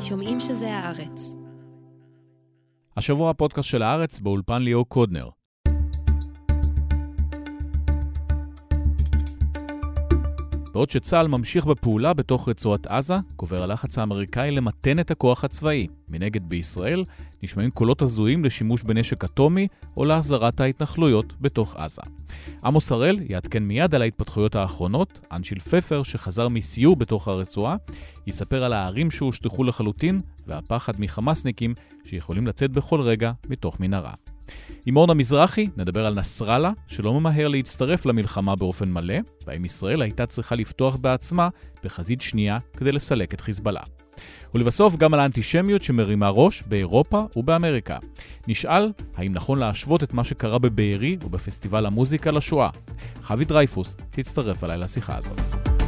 שומעים שזה הארץ. השבוע הפודקאסט של הארץ באולפן ליאור קודנר. בעוד שצה"ל ממשיך בפעולה בתוך רצועת עזה, גובר הלחץ האמריקאי למתן את הכוח הצבאי. מנגד בישראל נשמעים קולות הזויים לשימוש בנשק אטומי או להחזרת ההתנחלויות בתוך עזה. עמוס הראל יעדכן מיד על ההתפתחויות האחרונות, אנשיל פפר, שחזר מסיור בתוך הרצועה, יספר על הערים שהושטחו לחלוטין והפחד מחמאסניקים שיכולים לצאת בכל רגע מתוך מנהרה. עם אורנה מזרחי נדבר על נסראללה, שלא ממהר להצטרף למלחמה באופן מלא, והאם ישראל הייתה צריכה לפתוח בעצמה בחזית שנייה כדי לסלק את חיזבאללה. ולבסוף גם על האנטישמיות שמרימה ראש באירופה ובאמריקה. נשאל האם נכון להשוות את מה שקרה בבארי ובפסטיבל המוזיקה לשואה. חוי דרייפוס תצטרף אליי לשיחה הזאת.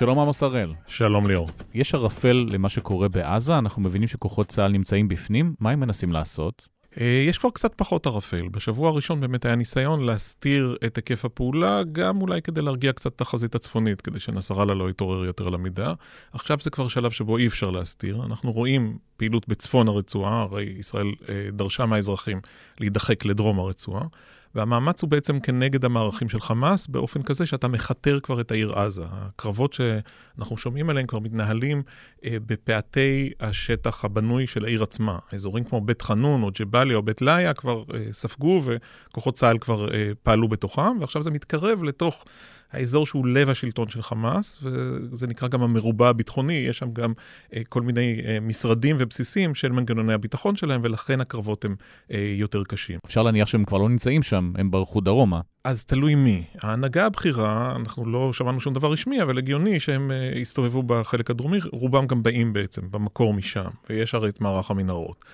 שלום עמוס הראל. שלום ליאור. יש ערפל למה שקורה בעזה, אנחנו מבינים שכוחות צה"ל נמצאים בפנים, מה הם מנסים לעשות? אה, יש כבר קצת פחות ערפל. בשבוע הראשון באמת היה ניסיון להסתיר את היקף הפעולה, גם אולי כדי להרגיע קצת את החזית הצפונית, כדי שנסראללה לא יתעורר יותר למידה. עכשיו זה כבר שלב שבו אי אפשר להסתיר. אנחנו רואים פעילות בצפון הרצועה, הרי ישראל אה, דרשה מהאזרחים להידחק לדרום הרצועה. והמאמץ הוא בעצם כנגד המערכים של חמאס, באופן כזה שאתה מכתר כבר את העיר עזה. הקרבות שאנחנו שומעים עליהם כבר מתנהלים אה, בפאתי השטח הבנוי של העיר עצמה. אזורים כמו בית חנון או ג'באליה או בית לאיה כבר אה, ספגו וכוחות צה"ל כבר אה, פעלו בתוכם, ועכשיו זה מתקרב לתוך... האזור שהוא לב השלטון של חמאס, וזה נקרא גם המרובע הביטחוני, יש שם גם אה, כל מיני אה, משרדים ובסיסים של מנגנוני הביטחון שלהם, ולכן הקרבות הם אה, יותר קשים. אפשר להניח שהם כבר לא נמצאים שם, הם ברחו דרומה. אז תלוי מי. ההנהגה הבכירה, אנחנו לא שמענו שום דבר רשמי, אבל הגיוני שהם uh, הסתובבו בחלק הדרומי, רובם גם באים בעצם, במקור משם, ויש הרי את מערך המנהרות.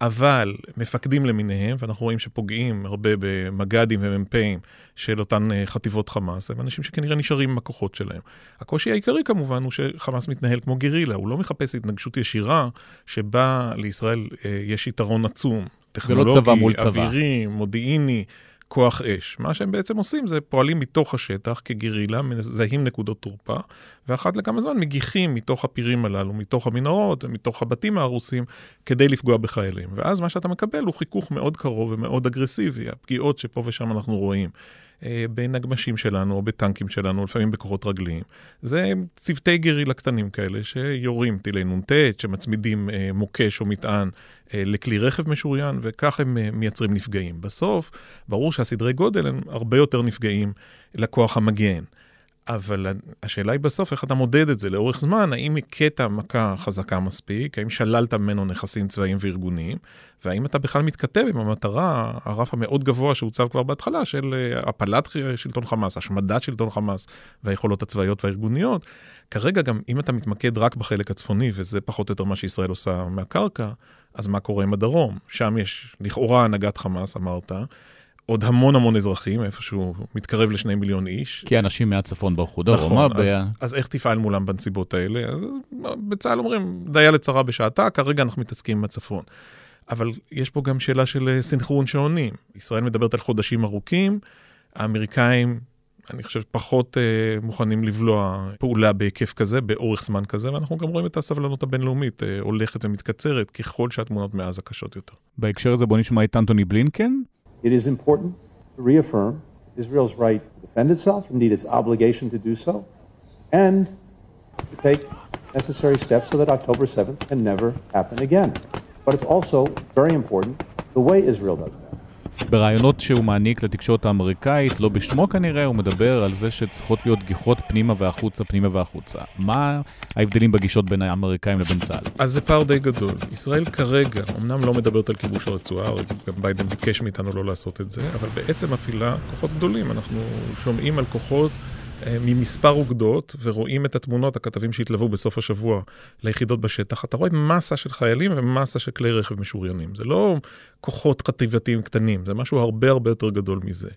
אבל מפקדים למיניהם, ואנחנו רואים שפוגעים הרבה במג"דים ומ"פים של אותן אה, חטיבות חמאס, הם אנשים שכנראה נשארים עם הכוחות שלהם. הקושי העיקרי כמובן הוא שחמאס מתנהל כמו גרילה, הוא לא מחפש התנגשות ישירה שבה לישראל אה, יש יתרון עצום. טכנולוגי, אווירי, מודיעיני. כוח אש. מה שהם בעצם עושים זה פועלים מתוך השטח כגרילה, מזהים נקודות תורפה, ואחת לכמה זמן מגיחים מתוך הפירים הללו, מתוך המנהרות ומתוך הבתים ההרוסים, כדי לפגוע בחיילים. ואז מה שאתה מקבל הוא חיכוך מאוד קרוב ומאוד אגרסיבי, הפגיעות שפה ושם אנחנו רואים. אה, בנגמשים שלנו או בטנקים שלנו, לפעמים בכוחות רגליים. זה צוותי גרילה קטנים כאלה שיורים טילי נ"ט, שמצמידים אה, מוקש או מטען אה, לכלי רכב משוריין, וכך הם מייצרים נפגעים. בסוף, ברור שהסדרי גודל הם הרבה יותר נפגעים לכוח המגן. אבל השאלה היא בסוף איך אתה מודד את זה לאורך זמן, האם הכית מכה חזקה מספיק, האם שללת ממנו נכסים צבאיים וארגוניים, והאם אתה בכלל מתכתב עם המטרה, הרף המאוד גבוה שהוצב כבר בהתחלה, של אה, הפלת שלטון חמאס, השמדת שלטון חמאס והיכולות הצבאיות והארגוניות. כרגע גם אם אתה מתמקד רק בחלק הצפוני, וזה פחות או יותר מה שישראל עושה מהקרקע, אז מה קורה עם הדרום? שם יש לכאורה הנהגת חמאס, אמרת. עוד המון המון אזרחים, איפשהו מתקרב לשני מיליון איש. כי אנשים מהצפון ברחו דרומה. נכון, אז, ב... אז איך תפעל מולם בנסיבות האלה? אז בצה"ל אומרים, דיה לצרה בשעתה, כרגע אנחנו מתעסקים עם הצפון. אבל יש פה גם שאלה של אה, סינכרון שעונים. ישראל מדברת על חודשים ארוכים, האמריקאים, אני חושב, פחות אה, מוכנים לבלוע פעולה בהיקף כזה, באורך זמן כזה, ואנחנו גם רואים את הסבלנות הבינלאומית אה, הולכת ומתקצרת ככל שהתמונות מעזה קשות יותר. בהקשר הזה בוא נשמע את אנטוני בלינקן. It is important to reaffirm Israel's right to defend itself, indeed its obligation to do so, and to take necessary steps so that October 7th can never happen again. But it's also very important the way Israel does that. ברעיונות שהוא מעניק לתקשורת האמריקאית, לא בשמו כנראה, הוא מדבר על זה שצריכות להיות גיחות פנימה והחוצה, פנימה והחוצה. מה ההבדלים בגישות בין האמריקאים לבין צה"ל? אז זה פער די גדול. ישראל כרגע, אמנם לא מדברת על כיבוש הרצועה, גם ביידן ביקש מאיתנו לא לעשות את זה, אבל בעצם מפעילה כוחות גדולים. אנחנו שומעים על כוחות... אה, ממספר אוגדות, ורואים את התמונות, הכתבים שהתלוו בסוף השבוע ליחידות בשטח, אתה רואה מסה של חיילים ומסה של כלי רכב משוריינים. זה לא כוחות חטיבתיים קטנים, זה משהו הרבה הרבה יותר גדול מזה.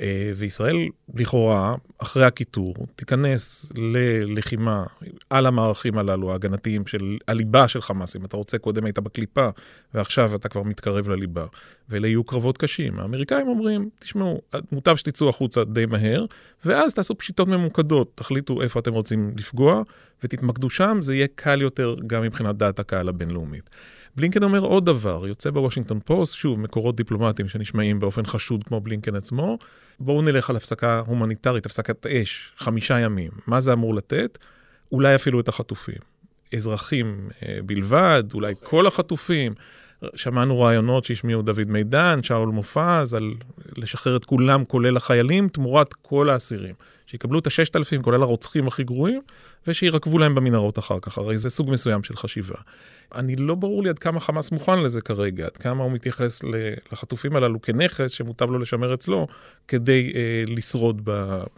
אה, וישראל, לכאורה, אחרי הקיטור, תיכנס ללחימה על המערכים הללו, ההגנתיים של הליבה של חמאס. אם אתה רוצה, קודם היית בקליפה, ועכשיו אתה כבר מתקרב לליבה. ואלה יהיו קרבות קשים. האמריקאים אומרים, תשמעו, מוטב שתצאו החוצה די מהר, ואז תעשו פשיטות ממוקדות, תחליטו איפה אתם רוצים לפגוע, ותתמקדו שם, זה יהיה קל יותר גם מבחינת דעת הקהל הבינלאומית. בלינקן אומר עוד דבר, יוצא בוושינגטון פוסט, שוב, מקורות דיפלומטיים שנשמעים באופן חשוד כמו בלינקן עצמו, בואו נלך על הפסקה הומניטרית, הפסקת אש, חמישה ימים. מה זה אמור לתת? אולי אפילו את החטופים. אזרחים אה, בלבד, אולי כל החטופים. שמענו רעיונות שהשמיעו דוד מידן, שאול מופז, על לשחרר את כולם, כולל החיילים, תמורת כל האסירים. שיקבלו את הששת אלפים, כולל הרוצחים הכי גרועים, ושירקבו להם במנהרות אחר כך, הרי זה סוג מסוים של חשיבה. אני לא ברור לי עד כמה חמאס מוכן לזה כרגע, עד כמה הוא מתייחס לחטופים הללו כנכס שמוטב לו לשמר אצלו, כדי אה, לשרוד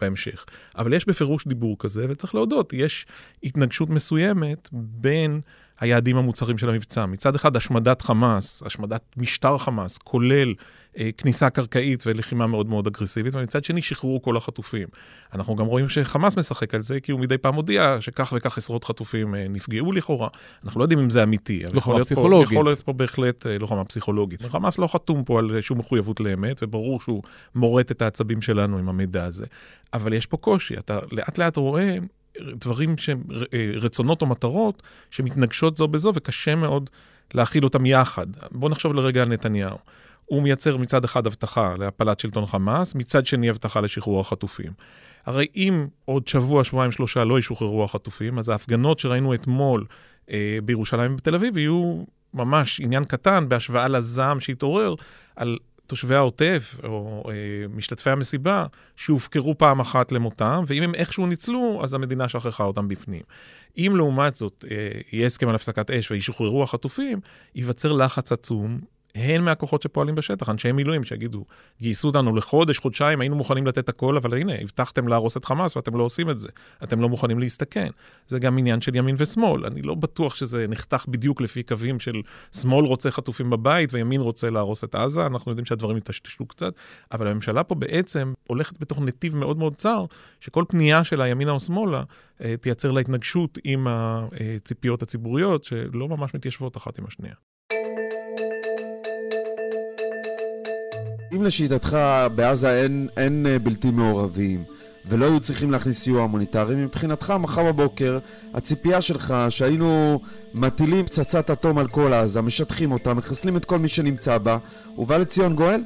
בהמשך. אבל יש בפירוש דיבור כזה, וצריך להודות, יש התנגשות מסוימת בין... היעדים המוצהרים של המבצע. מצד אחד, השמדת חמאס, השמדת משטר חמאס, כולל אה, כניסה קרקעית ולחימה מאוד מאוד אגרסיבית, ומצד שני, שחרור כל החטופים. אנחנו גם רואים שחמאס משחק על זה, כי הוא מדי פעם הודיע שכך וכך עשרות חטופים אה, נפגעו לכאורה. אנחנו לא יודעים אם זה אמיתי. לוחמה פסיכולוגית. יכול להיות פה בהחלט אה, לוחמה פסיכולוגית. חמאס לא חתום פה על שום מחויבות לאמת, וברור שהוא מורט את העצבים שלנו עם המידע הזה. אבל יש פה קושי, אתה לאט לאט רואה דברים שהם אה, רצונות או מטרות שמתנגשות זו בזו, וקשה מאוד להכיל אותם יחד. בואו נחשוב לרגע על נתניהו. הוא מייצר מצד אחד הבטחה להפלת שלטון חמאס, מצד שני הבטחה לשחרור החטופים. הרי אם עוד שבוע, שבועיים, שלושה לא ישוחררו החטופים, אז ההפגנות שראינו אתמול אה, בירושלים ובתל אביב יהיו ממש עניין קטן בהשוואה לזעם שהתעורר על תושבי העוטף או אה, משתתפי המסיבה שהופקרו פעם אחת למותם, ואם הם איכשהו ניצלו, אז המדינה שכחה אותם בפנים. אם לעומת זאת אה, יהיה הסכם על הפסקת אש וישוחררו החטופים, ייווצר לחץ עצום הן מהכוחות שפועלים בשטח, אנשי מילואים שיגידו, גייסו אותנו לחודש, חודשיים, היינו מוכנים לתת הכל, אבל הנה, הבטחתם להרוס את חמאס ואתם לא עושים את זה. אתם לא מוכנים להסתכן. זה גם עניין של ימין ושמאל. אני לא בטוח שזה נחתך בדיוק לפי קווים של שמאל רוצה חטופים בבית וימין רוצה להרוס את עזה, אנחנו יודעים שהדברים יטשטשו קצת, אבל הממשלה פה בעצם הולכת בתוך נתיב מאוד מאוד צר, שכל פנייה שלה, ימינה או שמאלה, אה, תייצר לה התנגשות עם הציפיות הציבוריות, שלא ממש מתיישבות אחת עם השנייה. אם לשיטתך בעזה אין, אין אה, בלתי מעורבים ולא היו צריכים להכניס סיוע הומניטרי, מבחינתך מחר בבוקר הציפייה שלך שהיינו מטילים פצצת אטום על כל עזה, משטחים אותה, מחסלים את כל מי שנמצא בה, ובא לציון גואל?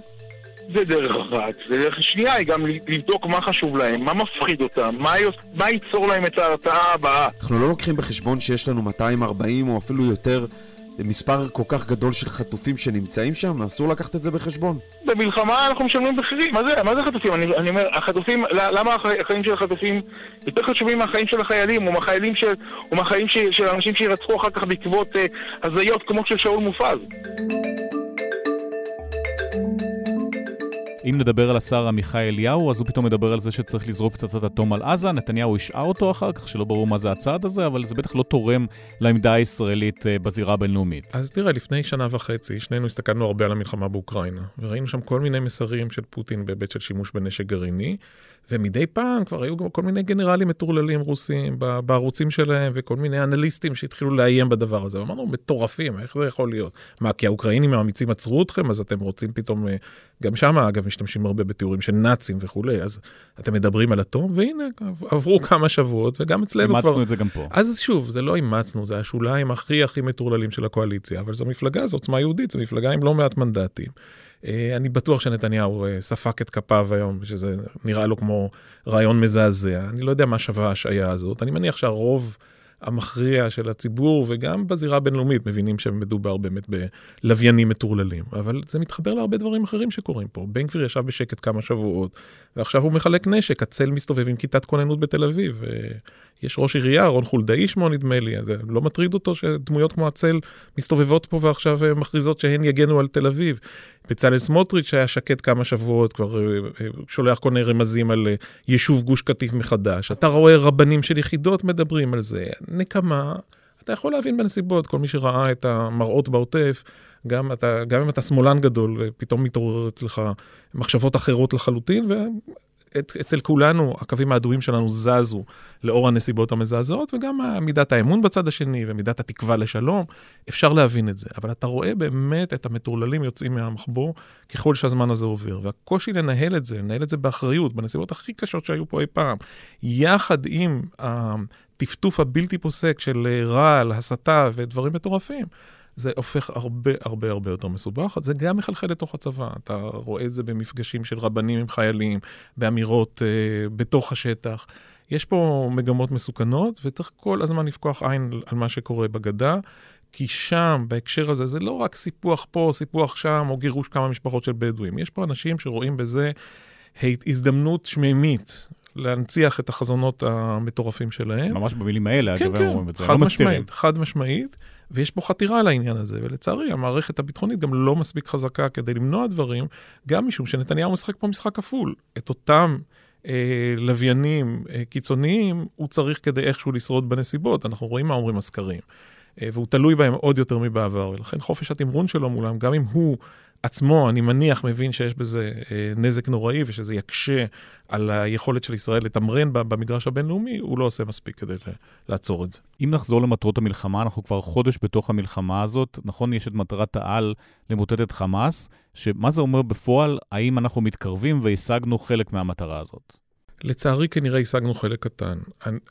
זה דרך אחת. ודרך שנייה היא גם לבדוק מה חשוב להם, מה מפחיד אותם, מה, מה ייצור להם את ההרתעה הבאה. אנחנו לא לוקחים בחשבון שיש לנו 240 או אפילו יותר מספר כל כך גדול של חטופים שנמצאים שם? אסור לקחת את זה בחשבון. במלחמה אנחנו משלמים מחירים, מה זה, מה זה חטופים? אני, אני אומר, החטופים, למה החיים של החטופים יותר חשובים מהחיים של החיילים, או מהחיילים של, או מהחיים של, של אנשים שירצחו אחר כך בעקבות אה, הזיות כמו של שאול מופז? אם נדבר על השר עמיחי אליהו, אז הוא פתאום מדבר על זה שצריך לזרוק פצצת אטום על עזה. נתניהו השעה אותו אחר כך, שלא ברור מה זה הצעד הזה, אבל זה בטח לא תורם לעמדה הישראלית אה, בזירה הבינלאומית. אז תראה, לפני שנה וחצי, שנינו הסתכלנו הרבה על המלחמה באוקראינה, וראינו שם כל מיני מסרים של פוטין בהיבט של שימוש בנשק גרעיני, ומדי פעם כבר היו גם כל מיני גנרלים מטורללים רוסים בערוצים שלהם, וכל מיני אנליסטים שהתחילו לאיים בדבר הזה. אמרנו, מטורפים, איך זה יכול להיות? מה, כי האוקראינים האמיצים עצרו אתכם, אז אתם רוצים פתאום, אה, גם שם אגב משתמשים הרבה בתיאורים של נאצים וכולי, אז אתם מדברים על אטום, והנה, עברו כמה שבועות, וגם אצלנו כבר... אימצנו את זה גם פה. אז שוב, זה לא אימצנו, זה השוליים הכי הכי מטורללים של הקואליציה, אבל זו מפלגה, זו עוצמה יהודית, זו מפלגה עם לא מעט מנדטים. אה, אני בטוח שנתניהו אה, ספק את כפיו היום, שזה נראה לו כמו רעיון מזעזע. אני לא יודע מה שווה ההשעיה הזאת. אני מניח שהרוב המכריע של הציבור, וגם בזירה הבינלאומית, מבינים שמדובר באמת בלוויינים מטורללים. אבל זה מתחבר להרבה דברים אחרים שקורים פה. בן גביר ישב בשקט כמה שבועות, ועכשיו הוא מחלק נשק, הצל מסתובב עם כיתת כוננות בתל אביב. יש ראש עירייה, רון חולדאי שמו נדמה לי, זה לא מטריד אותו שדמויות כמו הצל מסתובבות פה ועכשיו אה, מכריזות שהן יגנו על תל אביב. בצלאל סמוטריץ' היה שקט כמה שבועות, כבר אה, אה, שולח כל מיני רמזים על יישוב גוש קטיף מחדש. אתה רואה רבנים של יחידות מדברים על זה. נקמה, אתה יכול להבין בנסיבות, כל מי שראה את המראות בעוטף, גם, אתה, גם אם אתה שמאלן גדול, פתאום מתעורר אצלך מחשבות אחרות לחלוטין, אצל כולנו הקווים האדומים שלנו זזו לאור הנסיבות המזעזעות, וגם מידת האמון בצד השני ומידת התקווה לשלום, אפשר להבין את זה. אבל אתה רואה באמת את המטורללים יוצאים מהמחבור ככל שהזמן הזה עובר. והקושי לנהל את זה, לנהל את זה באחריות, בנסיבות הכי קשות שהיו פה אי פעם, יחד עם הטפטוף הבלתי פוסק של רעל, הסתה ודברים מטורפים. זה הופך הרבה הרבה הרבה יותר מסובך. זה גם מחלחל לתוך הצבא. אתה רואה את זה במפגשים של רבנים עם חיילים, באמירות אה, בתוך השטח. יש פה מגמות מסוכנות, וצריך כל הזמן לפקוח עין על מה שקורה בגדה. כי שם, בהקשר הזה, זה לא רק סיפוח פה, סיפוח שם, או גירוש כמה משפחות של בדואים. יש פה אנשים שרואים בזה הזדמנות שמימית להנציח את החזונות המטורפים שלהם. ממש במילים האלה, כן, אגב, כן, אומרים את זה, לא משמעית, מסתירים. חד משמעית, ויש פה חתירה לעניין הזה, ולצערי המערכת הביטחונית גם לא מספיק חזקה כדי למנוע דברים, גם משום שנתניהו משחק פה משחק כפול. את אותם אה, לוויינים אה, קיצוניים, הוא צריך כדי איכשהו לשרוד בנסיבות, אנחנו רואים מה אומרים הסקרים. אה, והוא תלוי בהם עוד יותר מבעבר, ולכן חופש התמרון שלו מולם, גם אם הוא עצמו, אני מניח, מבין שיש בזה אה, נזק נוראי ושזה יקשה על היכולת של ישראל לתמרן במגרש הבינלאומי, הוא לא עושה מספיק כדי לעצור את זה. אם נחזור למטרות המלחמה, אנחנו כבר חודש בתוך המלחמה הזאת. נכון, יש את מטרת העל למוטט את חמאס, שמה זה אומר בפועל, האם אנחנו מתקרבים והשגנו חלק מהמטרה הזאת? לצערי כנראה השגנו חלק קטן.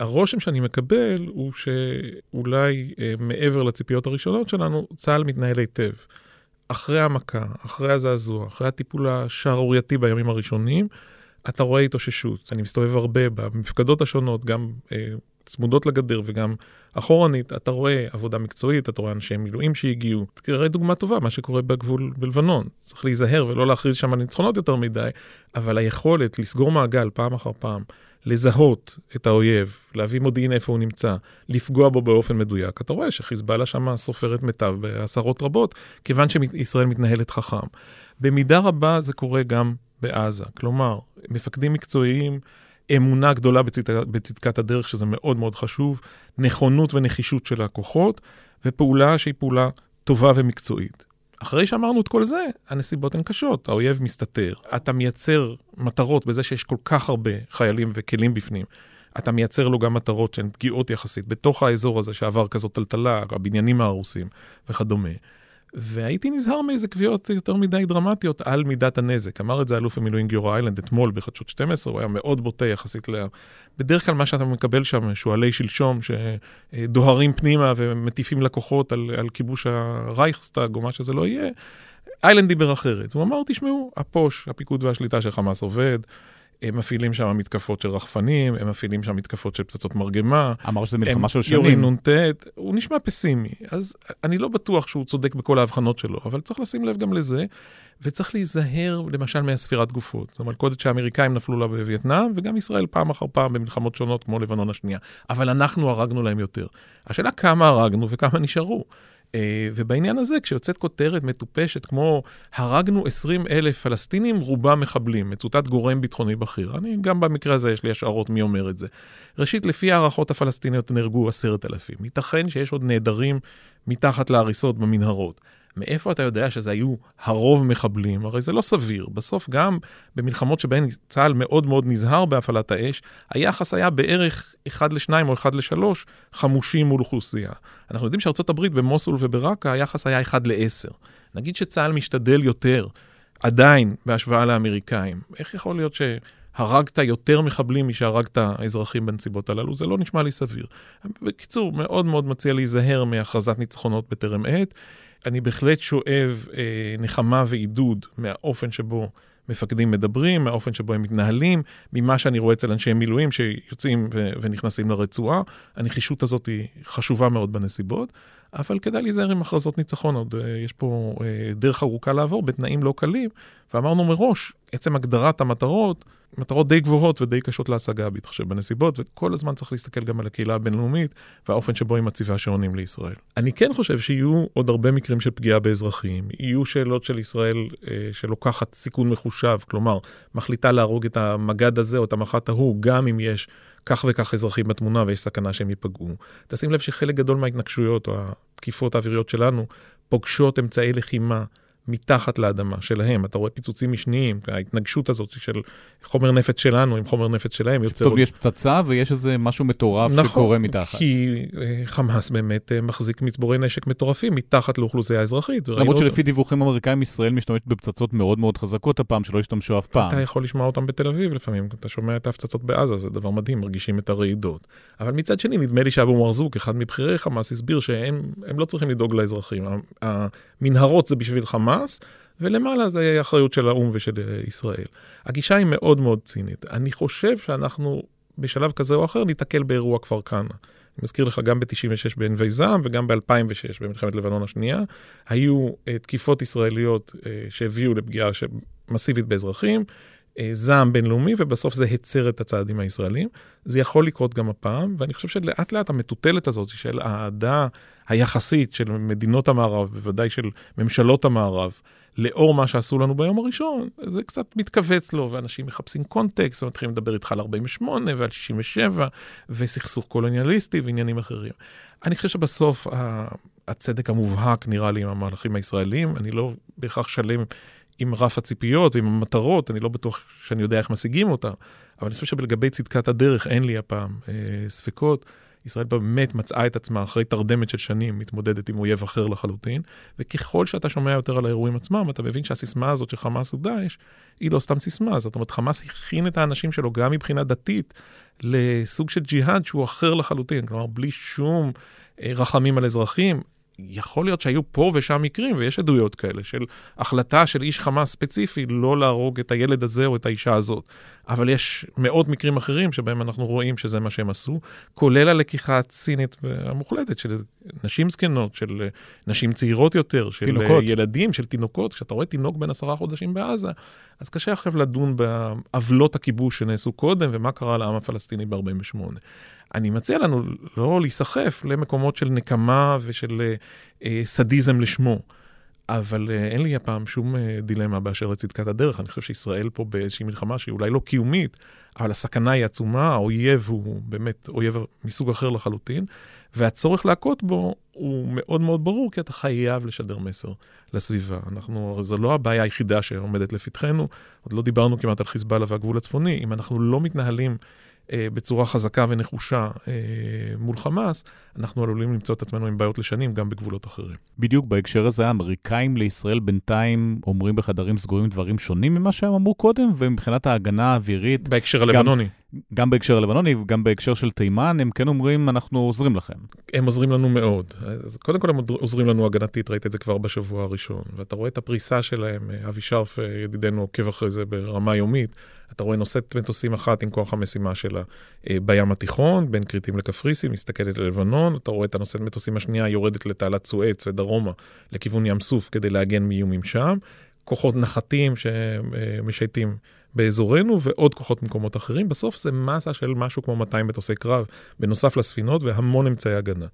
הרושם שאני מקבל הוא שאולי אה, מעבר לציפיות הראשונות שלנו, צה"ל מתנהל היטב. אחרי המכה, אחרי הזעזוע, אחרי הטיפול השערורייתי בימים הראשונים, אתה רואה התאוששות. אני מסתובב הרבה במפקדות השונות, גם אה, צמודות לגדר וגם אחורנית, אתה רואה עבודה מקצועית, אתה רואה אנשי מילואים שהגיעו. תראה דוגמה טובה, מה שקורה בגבול בלבנון. צריך להיזהר ולא להכריז שם על ניצחונות יותר מדי, אבל היכולת לסגור מעגל פעם אחר פעם, לזהות את האויב, להביא מודיעין איפה הוא נמצא, לפגוע בו באופן מדויק. אתה רואה שחיזבאללה שם סופרת מיטב בעשרות רבות, כיוון שישראל מתנהלת חכם. במידה רבה זה קורה גם בעזה. כלומר, מפקדים מקצועיים, אמונה גדולה בצדק, בצדקת הדרך, שזה מאוד מאוד חשוב, נכונות ונחישות של הכוחות, ופעולה שהיא פעולה טובה ומקצועית. אחרי שאמרנו את כל זה, הנסיבות הן קשות, האויב מסתתר. אתה מייצר מטרות בזה שיש כל כך הרבה חיילים וכלים בפנים. אתה מייצר לו גם מטרות שהן פגיעות יחסית בתוך האזור הזה שעבר כזאת טלטלה, הבניינים ההרוסים וכדומה. והייתי נזהר מאיזה קביעות יותר מדי דרמטיות על מידת הנזק. אמר את זה אלוף המילואים גיורא איילנד אתמול בחדשות 12, הוא היה מאוד בוטה יחסית ל... בדרך כלל מה שאתה מקבל שם, שועלי שלשום שדוהרים פנימה ומטיפים לקוחות על, על כיבוש הרייכסטאג או מה שזה לא יהיה, איילנד דיבר אחרת. הוא אמר, תשמעו, הפוש, הפיקוד והשליטה של חמאס עובד. הם מפעילים שם מתקפות של רחפנים, הם מפעילים שם מתקפות של פצצות מרגמה. אמר שזה מלחמה של שנים. יורים נ"ט, הוא נשמע פסימי. אז אני לא בטוח שהוא צודק בכל ההבחנות שלו, אבל צריך לשים לב גם לזה, וצריך להיזהר למשל מהספירת גופות. זו מלכודת שהאמריקאים נפלו לה בווייטנאם, וגם ישראל פעם אחר פעם במלחמות שונות כמו לבנון השנייה. אבל אנחנו הרגנו להם יותר. השאלה כמה הרגנו וכמה נשארו. Uh, ובעניין הזה, כשיוצאת כותרת מטופשת כמו הרגנו 20 אלף פלסטינים, רובם מחבלים, מצוטט גורם ביטחוני בכיר. אני, גם במקרה הזה יש לי השערות מי אומר את זה. ראשית, לפי הערכות הפלסטיניות נהרגו 10,000. ייתכן שיש עוד נעדרים מתחת להריסות במנהרות. מאיפה אתה יודע שזה היו הרוב מחבלים? הרי זה לא סביר. בסוף גם במלחמות שבהן צה"ל מאוד מאוד נזהר בהפעלת האש, היחס היה בערך 1 ל-2 או 1 ל-3 חמושים מול אוכלוסייה. אנחנו יודעים שארצות הברית במוסול וברקה היחס היה 1 ל-10. נגיד שצה"ל משתדל יותר, עדיין, בהשוואה לאמריקאים. איך יכול להיות ש... הרגת יותר מחבלים משהרגת אזרחים בנסיבות הללו, זה לא נשמע לי סביר. בקיצור, מאוד מאוד מציע להיזהר מהכרזת ניצחונות בטרם עת. אני בהחלט שואב אה, נחמה ועידוד מהאופן שבו מפקדים מדברים, מהאופן שבו הם מתנהלים, ממה שאני רואה אצל אנשי מילואים שיוצאים ו- ונכנסים לרצועה. הנחישות הזאת היא חשובה מאוד בנסיבות, אבל כדאי להיזהר עם הכרזות ניצחון, עוד אה, יש פה אה, דרך ארוכה לעבור בתנאים לא קלים, ואמרנו מראש, עצם הגדרת המטרות, מטרות די גבוהות ודי קשות להשגה בהתחשב בנסיבות, וכל הזמן צריך להסתכל גם על הקהילה הבינלאומית והאופן שבו היא מציבה שעונים לישראל. אני כן חושב שיהיו עוד הרבה מקרים של פגיעה באזרחים, יהיו שאלות של ישראל אה, שלוקחת סיכון מחושב, כלומר, מחליטה להרוג את המג"ד הזה או את המח"ט ההוא, גם אם יש כך וכך אזרחים בתמונה ויש סכנה שהם ייפגעו. תשים לב שחלק גדול מההתנגשויות או התקיפות האוויריות שלנו פוגשות אמצעי לחימה. מתחת לאדמה שלהם, אתה רואה פיצוצים משניים, ההתנגשות הזאת של חומר נפץ שלנו עם חומר נפץ שלהם יוצר... פתאום יש פצצה ויש איזה משהו מטורף נכון, שקורה מתחת. כי אה, חמאס באמת אה, מחזיק מצבורי נשק מטורפים מתחת לאוכלוסייה האזרחית. למרות שלפי דיווחים אמריקאים, ישראל משתמשת בפצצות מאוד מאוד חזקות הפעם, שלא השתמשו אף פעם. אתה יכול לשמוע אותם בתל אביב לפעמים, אתה שומע את ההפצצות בעזה, זה דבר מדהים, מרגישים את הרעידות. אבל מצד שני, נדמה לי שאבו מרזוק, אחד מבכירי חמאס, הסביר שהם לא צריכים לדאוג לאזרחים. המנהרות זה בשביל חמאס, ולמעלה זה אחריות של האו"ם ושל אה, ישראל. הגישה היא מאוד מאוד צינית. אני חושב שאנחנו בשלב כזה או אחר ניתקל באירוע כפר כנא. אני מזכיר לך, גם ב-96 בענבי זעם וגם ב-2006 במלחמת לבנון השנייה, היו uh, תקיפות ישראליות uh, שהביאו לפגיעה מסיבית באזרחים, זעם בינלאומי, ובסוף זה הצר את הצעדים הישראלים. זה יכול לקרות גם הפעם, ואני חושב שלאט לאט המטוטלת הזאת של האהדה היחסית של מדינות המערב, בוודאי של ממשלות המערב, לאור מה שעשו לנו ביום הראשון, זה קצת מתכווץ לו, ואנשים מחפשים קונטקסט, ומתחילים לדבר איתך על 48 ועל 67, וסכסוך קולוניאליסטי ועניינים אחרים. אני חושב שבסוף הצדק המובהק נראה לי עם המהלכים הישראלים, אני לא בהכרח שלם עם רף הציפיות ועם המטרות, אני לא בטוח שאני יודע איך משיגים אותם, אבל אני חושב שלגבי צדקת הדרך אין לי הפעם אה, ספקות. ישראל באמת מצאה את עצמה אחרי תרדמת של שנים, מתמודדת עם אויב אחר לחלוטין, וככל שאתה שומע יותר על האירועים עצמם, אתה מבין שהסיסמה הזאת של חמאס ודאעש, היא לא סתם סיסמה, זאת אומרת, חמאס הכין את האנשים שלו גם מבחינה דתית לסוג של ג'יהאד שהוא אחר לחלוטין, כלומר, בלי שום אה, רחמים על אזרחים. יכול להיות שהיו פה ושם מקרים, ויש עדויות כאלה, של החלטה של איש חמאס ספציפי לא להרוג את הילד הזה או את האישה הזאת. אבל יש מאות מקרים אחרים שבהם אנחנו רואים שזה מה שהם עשו, כולל הלקיחה הצינית המוחלטת של נשים זקנות, של נשים צעירות יותר, של תינוקות. ילדים, של תינוקות. כשאתה רואה תינוק בן עשרה חודשים בעזה, אז קשה עכשיו לדון בעוולות הכיבוש שנעשו קודם ומה קרה לעם הפלסטיני ב-48. אני מציע לנו לא להיסחף למקומות של נקמה ושל אה, אה, סדיזם לשמו. אבל אה, אין לי הפעם שום אה, דילמה באשר לצדקת הדרך. אני חושב שישראל פה באיזושהי מלחמה שהיא אולי לא קיומית, אבל הסכנה היא עצומה, האויב הוא באמת אויב מסוג אחר לחלוטין, והצורך להכות בו הוא מאוד מאוד ברור, כי אתה חייב לשדר מסר לסביבה. אנחנו, זו לא הבעיה היחידה שעומדת לפתחנו, עוד לא דיברנו כמעט על חיזבאללה והגבול הצפוני. אם אנחנו לא מתנהלים בצורה חזקה ונחושה אה, מול חמאס, אנחנו עלולים למצוא את עצמנו עם בעיות לשנים גם בגבולות אחרים. בדיוק בהקשר הזה, האמריקאים לישראל בינתיים אומרים בחדרים סגורים דברים שונים ממה שהם אמרו קודם, ומבחינת ההגנה האווירית... בהקשר הלבנוני. גם, גם בהקשר הלבנוני וגם בהקשר של תימן, הם כן אומרים, אנחנו עוזרים לכם. הם עוזרים לנו מאוד. אז קודם כל הם עוזרים לנו הגנתית, ראית את זה כבר בשבוע הראשון. ואתה רואה את הפריסה שלהם, אבי שרף, ידידנו, עוקב אחרי זה ברמה יומית. אתה רואה נושאת מטוסים אחת עם כוח המשימה שלה אה, בים התיכון, בין כריתים לקפריסין, מסתכלת ללבנון. אתה רואה את הנושאת מטוסים השנייה יורדת לתעלת סואץ ודרומה, לכיוון ים סוף, כדי להגן מאיומים שם. כוחות נחתים שמשייטים באזורנו ועוד כוחות במקומות אחרים. בסוף זה מסה של משהו כמו 200 מטוסי קרב, בנוסף לספינות והמון אמצעי הגנה.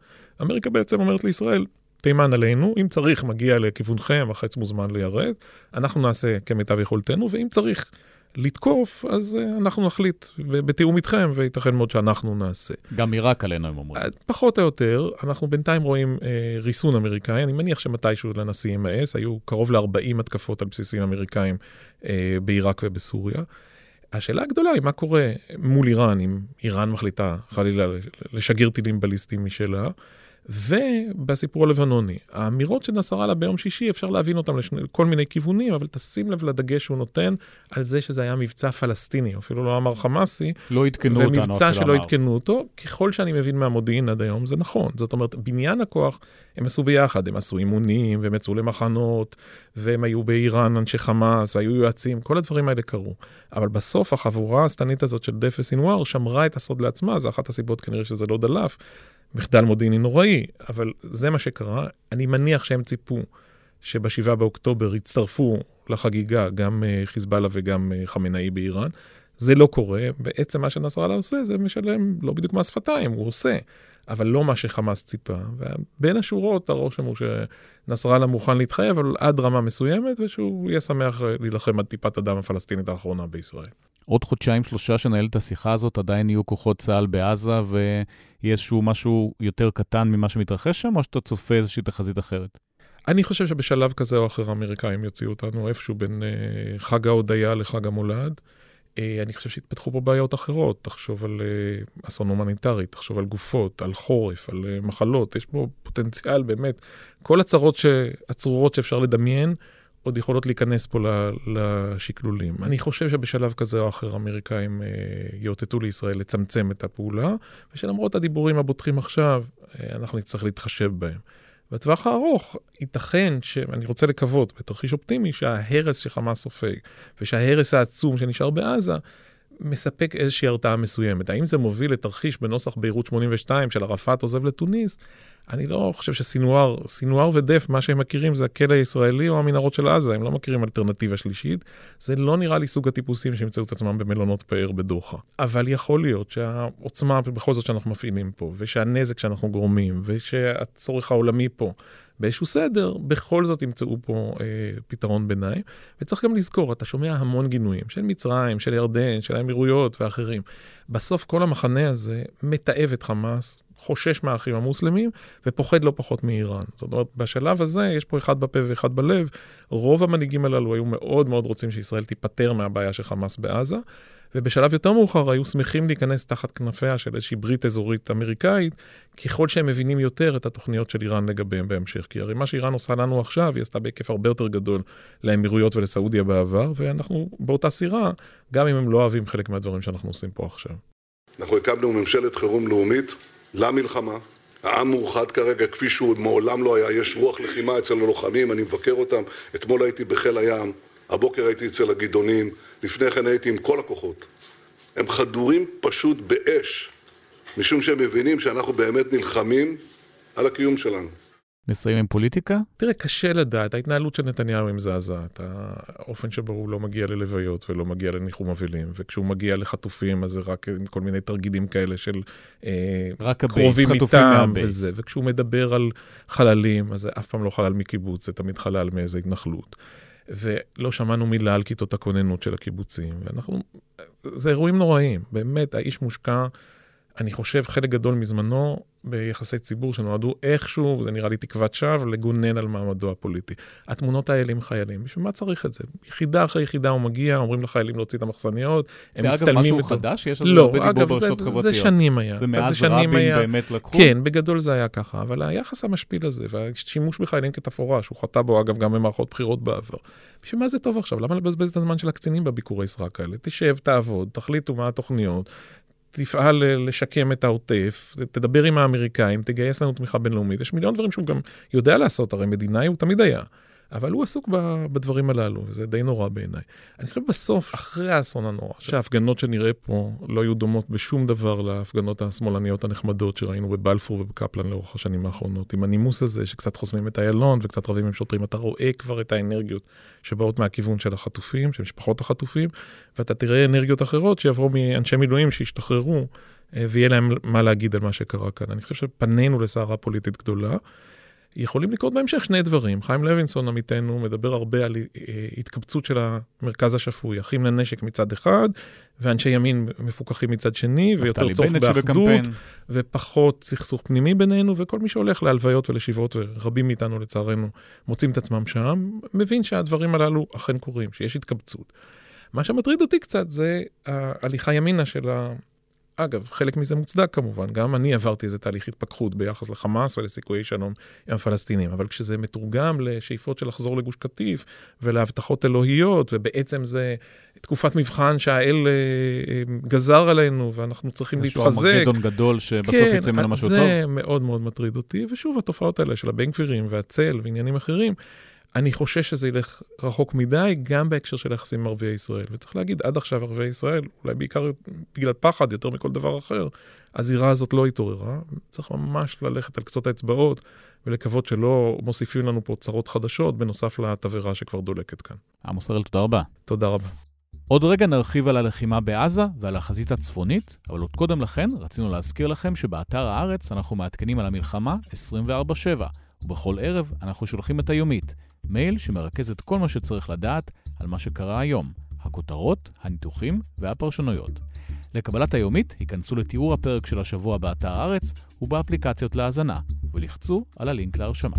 אמריקה בעצם אומרת לישראל, תימן עלינו, אם צריך מגיע לכיוונכם, החץ מוזמן ליירד, אנחנו נעשה כמיטב יכולתנו, ואם צריך לתקוף, אז uh, אנחנו נחליט בתיאום איתכם, וייתכן מאוד שאנחנו נעשה. גם עיראק עלינו, הם אומרים. פחות או יותר, אנחנו בינתיים רואים uh, ריסון אמריקאי, אני מניח שמתישהו לנשיא יימאס, היו קרוב ל-40 התקפות על בסיסים אמריקאים uh, בעיראק ובסוריה. השאלה הגדולה היא מה קורה מול איראן, אם איראן מחליטה חלילה לשגר טילים בליסטיים משלה. ובסיפור הלבנוני, האמירות של נסראללה ביום שישי, אפשר להבין אותן לכל מיני כיוונים, אבל תשים לב לדגש שהוא נותן על זה שזה היה מבצע פלסטיני, אפילו לא אמר חמאסי. לא עדכנו אותנו, ומבצע שלא עדכנו אותו, ככל שאני מבין מהמודיעין עד היום, זה נכון. זאת אומרת, בניין הכוח הם עשו ביחד, הם עשו אימונים, והם יצאו למחנות, והם היו באיראן אנשי חמאס, והיו יועצים, כל הדברים האלה קרו. אבל בסוף החבורה השטנית הזאת של דפס סינואר שמרה את הסוד לעצמה, זו אחת הסיבות כנראה שזה לא דלף. מחדל מודיעיני נוראי, אבל זה מה שקרה. אני מניח שהם ציפו שב-7 באוקטובר יצטרפו לחגיגה, גם אה, חיזבאללה וגם אה, חמינאי באיראן. זה לא קורה, בעצם מה שנסראללה עושה זה משלם לא בדיוק מס שפתיים, הוא עושה, אבל לא מה שחמאס ציפה. ובין השורות הרושם הוא שנסראללה מוכן להתחייב, אבל עד רמה מסוימת, ושהוא יהיה שמח להילחם עד טיפת הדם הפלסטינית האחרונה בישראל. עוד חודשיים, שלושה שנהל את השיחה הזאת, עדיין יהיו כוחות צה"ל בעזה, ויהיה איזשהו משהו יותר קטן ממה שמתרחש שם, או שאתה צופה איזושהי תחזית אחרת? אני חושב שבשלב כזה או אחר האמריקאים יוציאו אותנו איפשהו בין אה, חג ההודיה לחג המולד. אה, אני חושב שהתפתחו פה בעיות אחרות. תחשוב על אה, אסון הומניטרי, תחשוב על גופות, על חורף, על אה, מחלות. יש פה פוטנציאל באמת. כל הצרות. הצרורות שאפשר לדמיין, עוד יכולות להיכנס פה לשקלולים. אני חושב שבשלב כזה או אחר האמריקאים יאותתו לישראל לצמצם את הפעולה, ושלמרות הדיבורים הבוטחים עכשיו, אנחנו נצטרך להתחשב בהם. בטווח הארוך, ייתכן שאני רוצה לקוות, בתרחיש אופטימי, שההרס שחמאס סופג, ושההרס העצום שנשאר בעזה, מספק איזושהי הרתעה מסוימת. האם זה מוביל לתרחיש בנוסח ביירות 82 של ערפאת עוזב לתוניס? אני לא חושב שסינואר, סינואר ודף, מה שהם מכירים זה הכלא הישראלי או המנהרות של עזה, הם לא מכירים אלטרנטיבה שלישית. זה לא נראה לי סוג הטיפוסים שימצאו את עצמם במלונות פאר בדוחה. אבל יכול להיות שהעוצמה בכל זאת שאנחנו מפעילים פה, ושהנזק שאנחנו גורמים, ושהצורך העולמי פה, באיזשהו סדר, בכל זאת ימצאו פה אה, פתרון ביניים. וצריך גם לזכור, אתה שומע המון גינויים, של מצרים, של ירדן, של האמירויות ואחרים. בסוף כל המחנה הזה מתעב את חמאס, חושש מהאחים המוסלמים ופוחד לא פחות מאיראן. זאת אומרת, בשלב הזה יש פה אחד בפה ואחד בלב. רוב המנהיגים הללו היו מאוד מאוד רוצים שישראל תיפטר מהבעיה של חמאס בעזה, ובשלב יותר מאוחר היו שמחים להיכנס תחת כנפיה של איזושהי ברית אזורית אמריקאית, ככל שהם מבינים יותר את התוכניות של איראן לגביהם בהמשך. כי הרי מה שאיראן עושה לנו עכשיו, היא עשתה בהיקף הרבה יותר גדול לאמירויות ולסעודיה בעבר, ואנחנו באותה סירה, גם אם הם לא אוהבים חלק מהדברים שאנחנו עושים פה עכשיו. אנחנו הקמנו ממשלת חירום לאומית למלחמה. העם מאוחד כרגע כפי שהוא מעולם לא היה, יש רוח לחימה אצל הלוחמים, אני מבקר אותם. אתמול הייתי בחיל הים, הבוקר הייתי אצל הגדעונים, לפני כן הייתי עם כל הכוחות. הם חדורים פשוט באש, משום שהם מבינים שאנחנו באמת נלחמים על הקיום שלנו. נסיים עם פוליטיקה? תראה, קשה לדעת. ההתנהלות של נתניהו היא מזעזעת. האופן שבו הוא לא מגיע ללוויות ולא מגיע לניחום אבלים, וכשהוא מגיע לחטופים, אז זה רק כל מיני תרגילים כאלה של אה, רק קרובים איתם וזה. וכשהוא מדבר על חללים, אז זה אף פעם לא חלל מקיבוץ, זה תמיד חלל מאיזה התנחלות. ולא שמענו מילה על כיתות הכוננות של הקיבוצים, ואנחנו, זה אירועים נוראים, באמת, האיש מושקע, אני חושב, חלק גדול מזמנו ביחסי ציבור שנועדו איכשהו, זה נראה לי תקוות שווא, לגונן על מעמדו הפוליטי. התמונות האלה עם חיילים, בשביל מה צריך את זה? יחידה אחרי יחידה הוא מגיע, אומרים לחיילים להוציא את המחסניות, זה אגב משהו בתור... חדש? יש על לא, זה הרבה דיבור ברשתות חברתיות. זה שנים היה. זה מאז רבין היה... באמת לקחו? כן, בגדול זה היה ככה, אבל היחס המשפיל הזה, והשימוש בחיילים כתפאורה, שהוא חטא בו אגב גם במערכות בחירות בעבר, בשביל מה זה טוב עכשיו? למה לבזבז את הזמן של הקצינים בביקורי סרק האלה? תשב, תעבוד, תחליטו מה התוכניות, תפעל לשקם את העוטף, תדבר עם האמריקאים, תגייס לנו תמיכה בינלאומית. יש מיליון דברים שהוא גם יודע לעשות, הרי מדינאי הוא תמיד היה. אבל הוא עסוק בדברים הללו, וזה די נורא בעיניי. אני חושב בסוף, אחרי האסון הנורא, שההפגנות שנראה פה לא היו דומות בשום דבר להפגנות השמאלניות הנחמדות שראינו בבלפור ובקפלן לאורך השנים האחרונות. עם הנימוס הזה שקצת חוסמים את איילון וקצת רבים עם שוטרים, אתה רואה כבר את האנרגיות שבאות מהכיוון של החטופים, של משפחות החטופים, ואתה תראה אנרגיות אחרות שיבואו מאנשי מילואים שישתחררו, אה, ויהיה להם מה להגיד על מה שקרה כאן. אני חושב שפנינו לסערה פוליטית גדולה. יכולים לקרות בהמשך שני דברים. חיים לוינסון, עמיתנו, מדבר הרבה על אה, התקבצות של המרכז השפוי, אחים לנשק מצד אחד, ואנשי ימין מפוקחים מצד שני, ויותר צורך באחדות, ופחות סכסוך פנימי בינינו, וכל מי שהולך להלוויות ולשבעות, ורבים מאיתנו לצערנו מוצאים את עצמם שם, מבין שהדברים הללו אכן קורים, שיש התקבצות. מה שמטריד אותי קצת זה ההליכה ימינה של ה... אגב, חלק מזה מוצדק כמובן, גם אני עברתי איזה תהליך התפכחות ביחס לחמאס ולסיכויי שלום עם הפלסטינים, אבל כשזה מתורגם לשאיפות של לחזור לגוש קטיף ולהבטחות אלוהיות, ובעצם זה תקופת מבחן שהאל אה, אה, גזר עלינו ואנחנו צריכים להתחזק. איזשהו ארמגדון גדול שבסוף כן, יצא ממנו משהו טוב. כן, זה מאוד מאוד מטריד אותי, ושוב, התופעות האלה של הבן גבירים והצל ועניינים אחרים, אני חושש שזה ילך רחוק מדי, גם בהקשר של היחסים עם ערביי ישראל. וצריך להגיד, עד עכשיו ערביי ישראל, אולי בעיקר בגלל פחד יותר מכל דבר אחר, הזירה הזאת לא התעוררה. צריך ממש ללכת על קצות האצבעות ולקוות שלא מוסיפים לנו פה צרות חדשות, בנוסף לתבערה שכבר דולקת כאן. עמוס הראל, תודה רבה. תודה רבה. עוד רגע נרחיב על הלחימה בעזה ועל החזית הצפונית, אבל עוד קודם לכן רצינו להזכיר לכם שבאתר הארץ אנחנו מעדכנים על המלחמה 24/7, ובכל ערב אנחנו שולחים את היומית, מייל שמרכז את כל מה שצריך לדעת על מה שקרה היום, הכותרות, הניתוחים והפרשנויות. לקבלת היומית, היכנסו לתיאור הפרק של השבוע באתר הארץ ובאפליקציות להאזנה, ולחצו על הלינק להרשמה.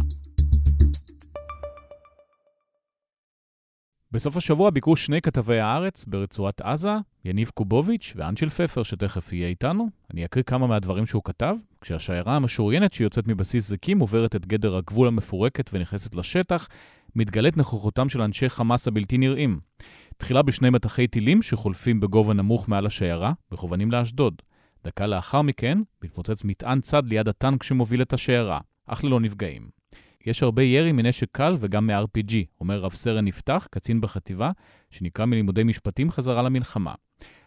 בסוף השבוע ביקרו שני כתבי הארץ ברצועת עזה, יניב קובוביץ' ואנשל פפר, שתכף יהיה איתנו. אני אקריא כמה מהדברים שהוא כתב. כשהשיירה המשוריינת שיוצאת מבסיס זיקים עוברת את גדר הגבול המפורקת ונכנסת לשטח, מתגלית נוכחותם של אנשי חמאס הבלתי נראים. תחילה בשני מטחי טילים שחולפים בגובה נמוך מעל השיירה, מכוונים לאשדוד. דקה לאחר מכן, מתפוצץ מטען צד ליד הטנק שמוביל את השיירה, אך ללא נפגעים. יש הרבה ירי מנשק קל וגם מ-RPG, אומר רב סרן יפתח, קצין בחטיבה, שנקרא מלימודי משפטים חזרה למלחמה.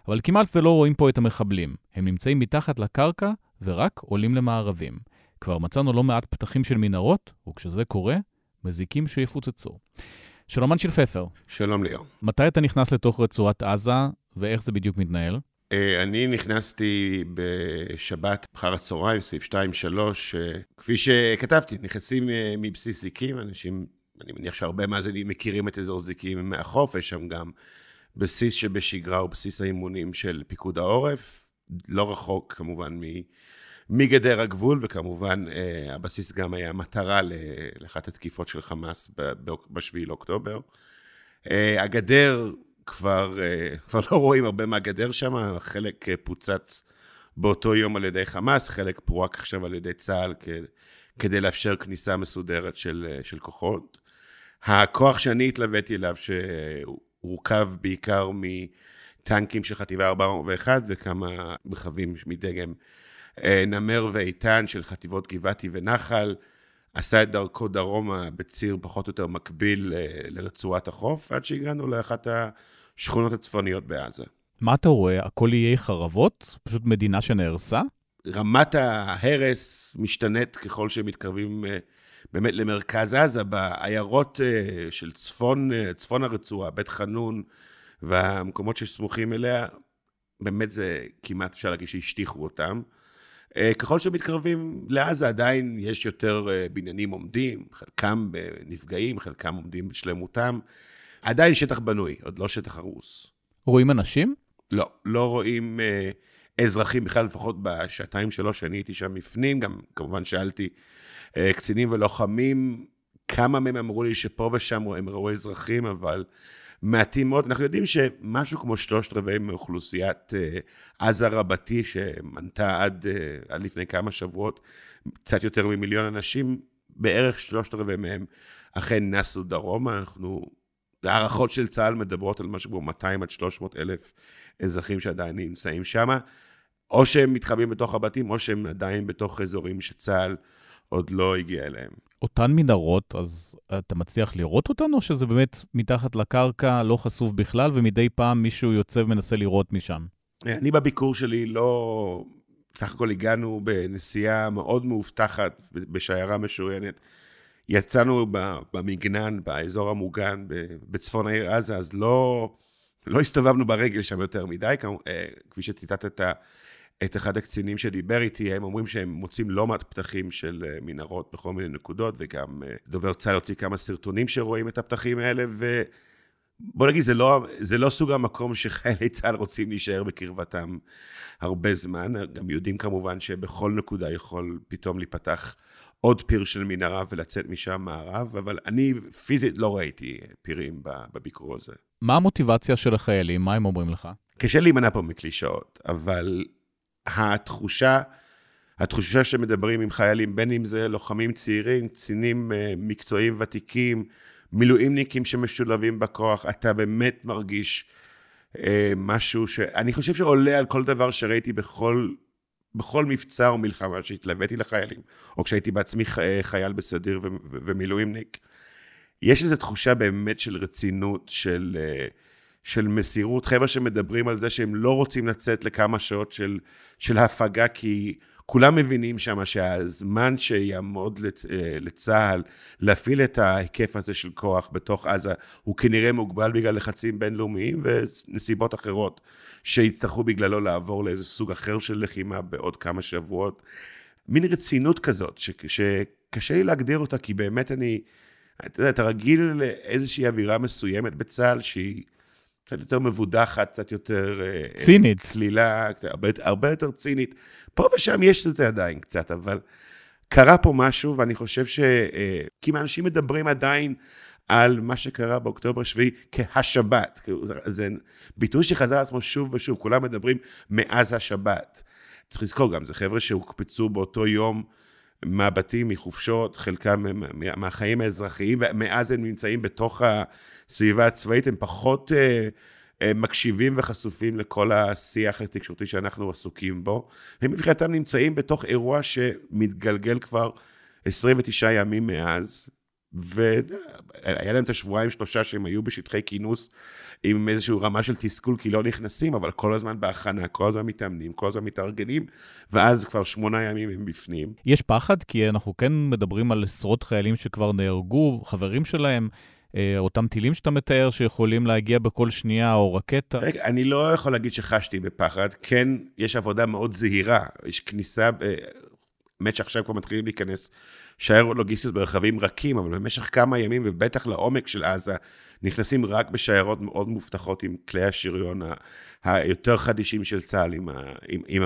אבל כמעט ולא רואים פה את המחבלים. הם נמצאים מתחת לקרקע ורק עולים למערבים. כבר מצאנו לא מעט פתחים של מנהרות, וכשזה קורה, מזיקים שיפוצצו. שלום אנשיל פפר. שלום ליאור. מתי אתה נכנס לתוך רצועת עזה, ואיך זה בדיוק מתנהל? אה, אני נכנסתי בשבת אחר הצהריים, סעיף 2-3, אה, כפי שכתבתי, נכנסים אה, מבסיס זיקים, אנשים, אני מניח שהרבה מאזינים מכירים את אזור זיקים מהחוף, יש שם גם בסיס שבשגרה הוא בסיס האימונים של פיקוד העורף, לא רחוק כמובן מגדר הגבול, וכמובן הבסיס גם היה מטרה לאחת התקיפות של חמאס ב-7 לאוקטובר. הגדר כבר, אה, כבר לא רואים הרבה מהגדר שם, חלק אה, פוצץ באותו יום על ידי חמאס, חלק פורק עכשיו על ידי צה"ל כדי לאפשר כניסה מסודרת של, אה, של כוחות. הכוח שאני התלוויתי אליו, שהורכב בעיקר מטנקים של חטיבה 401 וכמה רכבים מדגם נמר ואיתן של חטיבות גבעתי ונחל, עשה את דרכו דרומה בציר פחות או יותר מקביל לרצועת החוף, עד שהגענו לאחת השכונות הצפוניות בעזה. מה אתה רואה? הכל יהיה חרבות? פשוט מדינה שנהרסה? רמת ההרס משתנית ככל שמתקרבים אה, באמת למרכז עזה, בעיירות אה, של צפון, אה, צפון הרצועה, בית חנון והמקומות שסמוכים אליה, באמת זה כמעט אפשר להגיד שהשטיחו אותם. ככל שמתקרבים לעזה עדיין יש יותר בניינים עומדים, חלקם נפגעים, חלקם עומדים בשלמותם. עדיין שטח בנוי, עוד לא שטח הרוס. רואים אנשים? לא, לא רואים אה, אזרחים בכלל, לפחות בשעתיים שלוש שאני הייתי שם בפנים. גם כמובן שאלתי אה, קצינים ולוחמים, כמה מהם אמרו לי שפה ושם הם ראו אזרחים, אבל מעטים מאוד. אנחנו יודעים שמשהו כמו שלושת רבעי מאוכלוסיית אה, עזה רבתי, שמנתה עד, אה, עד לפני כמה שבועות קצת יותר ממיליון אנשים, בערך שלושת רבעי מהם אכן נסו דרומה. אנחנו הערכות של צה"ל מדברות על משהו כמו 200 עד 300 אלף אזרחים שעדיין נמצאים שם, או שהם מתחבאים בתוך הבתים, או שהם עדיין בתוך אזורים שצה"ל עוד לא הגיע אליהם. אותן מנהרות, אז אתה מצליח לראות אותן, או שזה באמת מתחת לקרקע, לא חשוף בכלל, ומדי פעם מישהו יוצא ומנסה לראות משם? אני בביקור שלי לא... בסך הכל הגענו בנסיעה מאוד מאובטחת, בשיירה משוריינת. יצאנו במגנן, באזור המוגן, בצפון העיר עזה, אז לא, לא הסתובבנו ברגל שם יותר מדי, אה, כפי שציטטת את אחד הקצינים שדיבר איתי, הם אומרים שהם מוצאים לא מעט פתחים של אה, מנהרות בכל מיני נקודות, וגם אה, דובר צה"ל הוציא כמה סרטונים שרואים את הפתחים האלה, ו... בוא נגיד, זה לא, זה לא סוג המקום שחיילי צה"ל רוצים להישאר בקרבתם הרבה זמן. גם יודעים כמובן שבכל נקודה יכול פתאום להיפתח עוד פיר של מנהרה ולצאת משם מערב, אבל אני פיזית לא ראיתי פירים בביקור הזה. מה המוטיבציה של החיילים? מה הם אומרים לך? קשה להימנע פה מקלישאות, אבל התחושה, התחושה שמדברים עם חיילים, בין אם זה לוחמים צעירים, קצינים אה, מקצועיים ותיקים, מילואימניקים שמשולבים בכוח, אתה באמת מרגיש אה, משהו שאני חושב שעולה על כל דבר שראיתי בכל בכל מבצע או מלחמה שהתלוויתי לחיילים, או כשהייתי בעצמי חייל בסדיר ומילואימניק, יש איזו תחושה באמת של רצינות, של, אה, של מסירות. חבר'ה שמדברים על זה שהם לא רוצים לצאת לכמה שעות של, של הפגה, כי כולם מבינים שם שהזמן שיעמוד לצ... אה, לצה"ל להפעיל את ההיקף הזה של כוח בתוך עזה, הוא כנראה מוגבל בגלל לחצים בינלאומיים ונסיבות אחרות שיצטרכו בגללו לעבור לאיזה סוג אחר של לחימה בעוד כמה שבועות. מין רצינות כזאת, ש... שקשה לי להגדיר אותה, כי באמת אני... אתה יודע, אתה רגיל לאיזושהי אווירה מסוימת בצה"ל שהיא קצת יותר מבודחת, קצת יותר... אה, צינית. צלילה, הרבה, הרבה יותר צינית. פה ושם יש את זה עדיין קצת, אבל קרה פה משהו, ואני חושב ש... אה, כי אנשים מדברים עדיין על מה שקרה באוקטובר 7 כהשבת. כאילו, זה ביטוי שחזר על עצמו שוב ושוב, כולם מדברים מאז השבת. צריך לזכור גם, זה חבר'ה שהוקפצו באותו יום מהבתים, מחופשות, חלקם מהחיים האזרחיים, ומאז הם נמצאים בתוך הסביבה הצבאית, הם פחות uh, uh, מקשיבים וחשופים לכל השיח התקשורתי שאנחנו עסוקים בו. הם מבחינתם נמצאים בתוך אירוע שמתגלגל כבר 29 ימים מאז, והיה להם את השבועיים שלושה שהם היו בשטחי כינוס עם איזושהי רמה של תסכול כי לא נכנסים, אבל כל הזמן בהכנה, כל הזמן מתאמנים, כל הזמן מתארגנים, ואז כבר שמונה ימים הם בפנים. יש פחד? כי אנחנו כן מדברים על עשרות חיילים שכבר נהרגו, חברים שלהם. אה, אותם טילים שאתה מתאר שיכולים להגיע בכל שנייה, או רקטה? רגע, אני לא יכול להגיד שחשתי בפחד. כן, יש עבודה מאוד זהירה. יש כניסה, באמת שעכשיו כבר מתחילים להיכנס שיירות לוגיסטיות ברכבים רכים, אבל במשך כמה ימים, ובטח לעומק של עזה, נכנסים רק בשיירות מאוד מובטחות עם כלי השריון היותר חדישים של צה"ל, עם, ה, עם, עם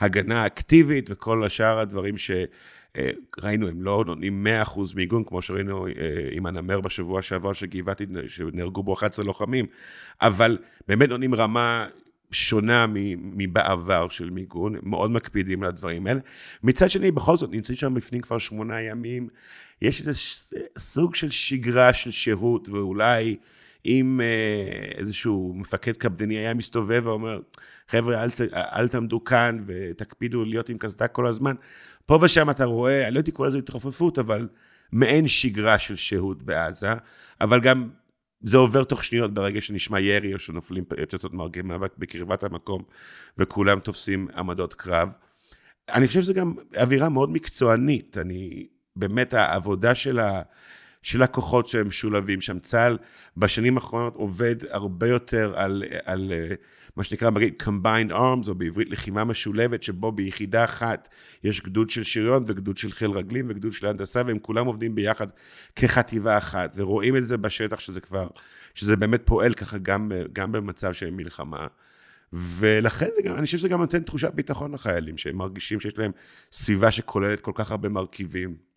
ההגנה האקטיבית וכל השאר הדברים שראינו, הם לא נותנים 100% מיגון, כמו שראינו אה, עם הנמר בשבוע שעבר של גבעתי, שנהרגו בו 11 לוחמים, אבל באמת נותנים רמה שונה מבעבר של מיגון, מאוד מקפידים על הדברים האלה. מצד שני, בכל זאת, נמצאים שם בפנים כבר שמונה ימים, יש איזה סוג של שגרה של שהות, ואולי אם אה, איזשהו מפקד קפדני היה מסתובב ואומר, חבר'ה, אל, אל תעמדו כאן ותקפידו להיות עם קסדה כל הזמן, פה ושם אתה רואה, אני לא הייתי קורא לזה התרופפות, אבל מעין שגרה של שהות בעזה, אבל גם זה עובר תוך שניות ברגע שנשמע ירי או שנופלים פצצות מאבק בקרבת המקום וכולם תופסים עמדות קרב. אני חושב שזה גם אווירה מאוד מקצוענית, אני, באמת העבודה של, ה, של הכוחות שהם משולבים שם, צה"ל בשנים האחרונות עובד הרבה יותר על, על מה שנקרא בגלל combined arms, או בעברית לחימה משולבת, שבו ביחידה אחת יש גדוד של שריון וגדוד של חיל רגלים וגדוד של הנדסה, והם כולם עובדים ביחד כחטיבה אחת, ורואים את זה בשטח שזה כבר, שזה באמת פועל ככה גם, גם במצב של מלחמה. ולכן זה גם, אני חושב שזה גם נותן תחושת ביטחון לחיילים, שהם מרגישים שיש להם סביבה שכוללת כל כך הרבה מרכיבים.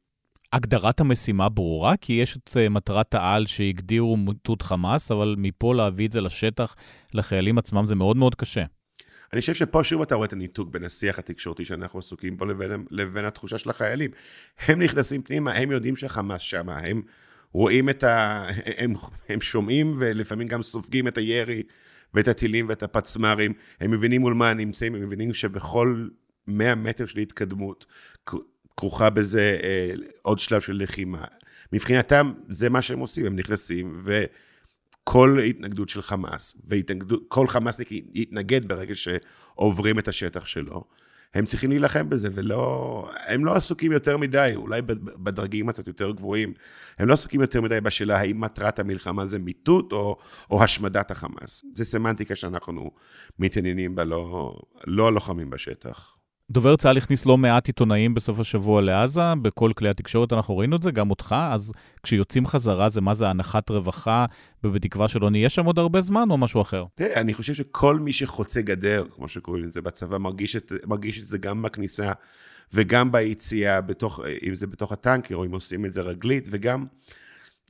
הגדרת המשימה ברורה? כי יש את אה, מטרת העל שהגדירו מיטוט חמאס, אבל מפה להביא את זה לשטח, לחיילים עצמם, זה מאוד מאוד קשה. אני חושב שפה שוב אתה רואה את הניתוק בין השיח התקשורתי שאנחנו עסוקים בו לבין, לבין התחושה של החיילים. הם נכנסים פנימה, הם יודעים שהחמאס שם, הם רואים את ה... הם, הם שומעים ולפעמים גם סופגים את הירי ואת הטילים ואת הפצמ"רים, הם מבינים מול מה הם נמצאים, הם מבינים שבכל 100 מטר של התקדמות, כרוכה בזה אה, עוד שלב של לחימה. מבחינתם, זה מה שהם עושים, הם נכנסים, וכל התנגדות של חמאס, וכל חמאסניק יתנגד ברגע שעוברים את השטח שלו, הם צריכים להילחם בזה, ולא... הם לא עסוקים יותר מדי, אולי בדרגים קצת יותר גבוהים, הם לא עסוקים יותר מדי בשאלה האם מטרת המלחמה זה מיטוט או, או השמדת החמאס. זה סמנטיקה שאנחנו מתעניינים בה, לא, לא הלוחמים בשטח. דובר צה"ל הכניס לא מעט עיתונאים בסוף השבוע לעזה, בכל כלי התקשורת אנחנו ראינו את זה, גם אותך, אז כשיוצאים חזרה זה מה זה הנחת רווחה, ובתקווה שלא נהיה שם עוד הרבה זמן, או משהו אחר? תראה, אני חושב שכל מי שחוצה גדר, כמו שקוראים לזה בצבא, מרגיש את, מרגיש את זה גם בכניסה וגם ביציאה, בתוך, אם זה בתוך הטנקר, או אם עושים את זה רגלית, וגם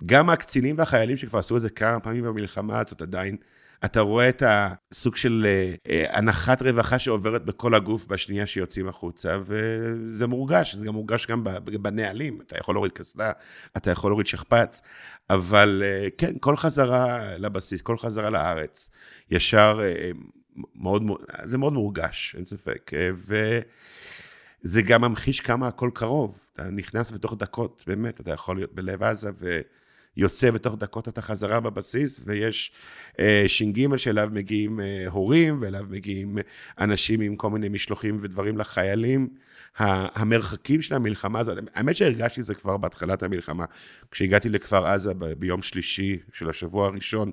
גם הקצינים והחיילים שכבר עשו את זה כמה פעמים במלחמה הזאת עדיין, אתה רואה את הסוג של אה, הנחת רווחה שעוברת בכל הגוף בשנייה שיוצאים החוצה, וזה מורגש, זה גם מורגש גם בנהלים. אתה יכול להוריד קסדה, אתה יכול להוריד שכפ"ץ, אבל אה, כן, כל חזרה לבסיס, כל חזרה לארץ, ישר אה, מאוד, זה מאוד מורגש, אין ספק. וזה גם ממחיש כמה הכל קרוב. אתה נכנס בתוך דקות, באמת, אתה יכול להיות בלב עזה ו... יוצא ותוך דקות אתה חזרה בבסיס, ויש אה, ש"ג שאליו מגיעים אה, הורים, ואליו מגיעים אנשים עם כל מיני משלוחים ודברים לחיילים. המרחקים של המלחמה הזאת, האמת שהרגשתי את זה כבר בהתחלת המלחמה, כשהגעתי לכפר עזה ב- ביום שלישי של השבוע הראשון,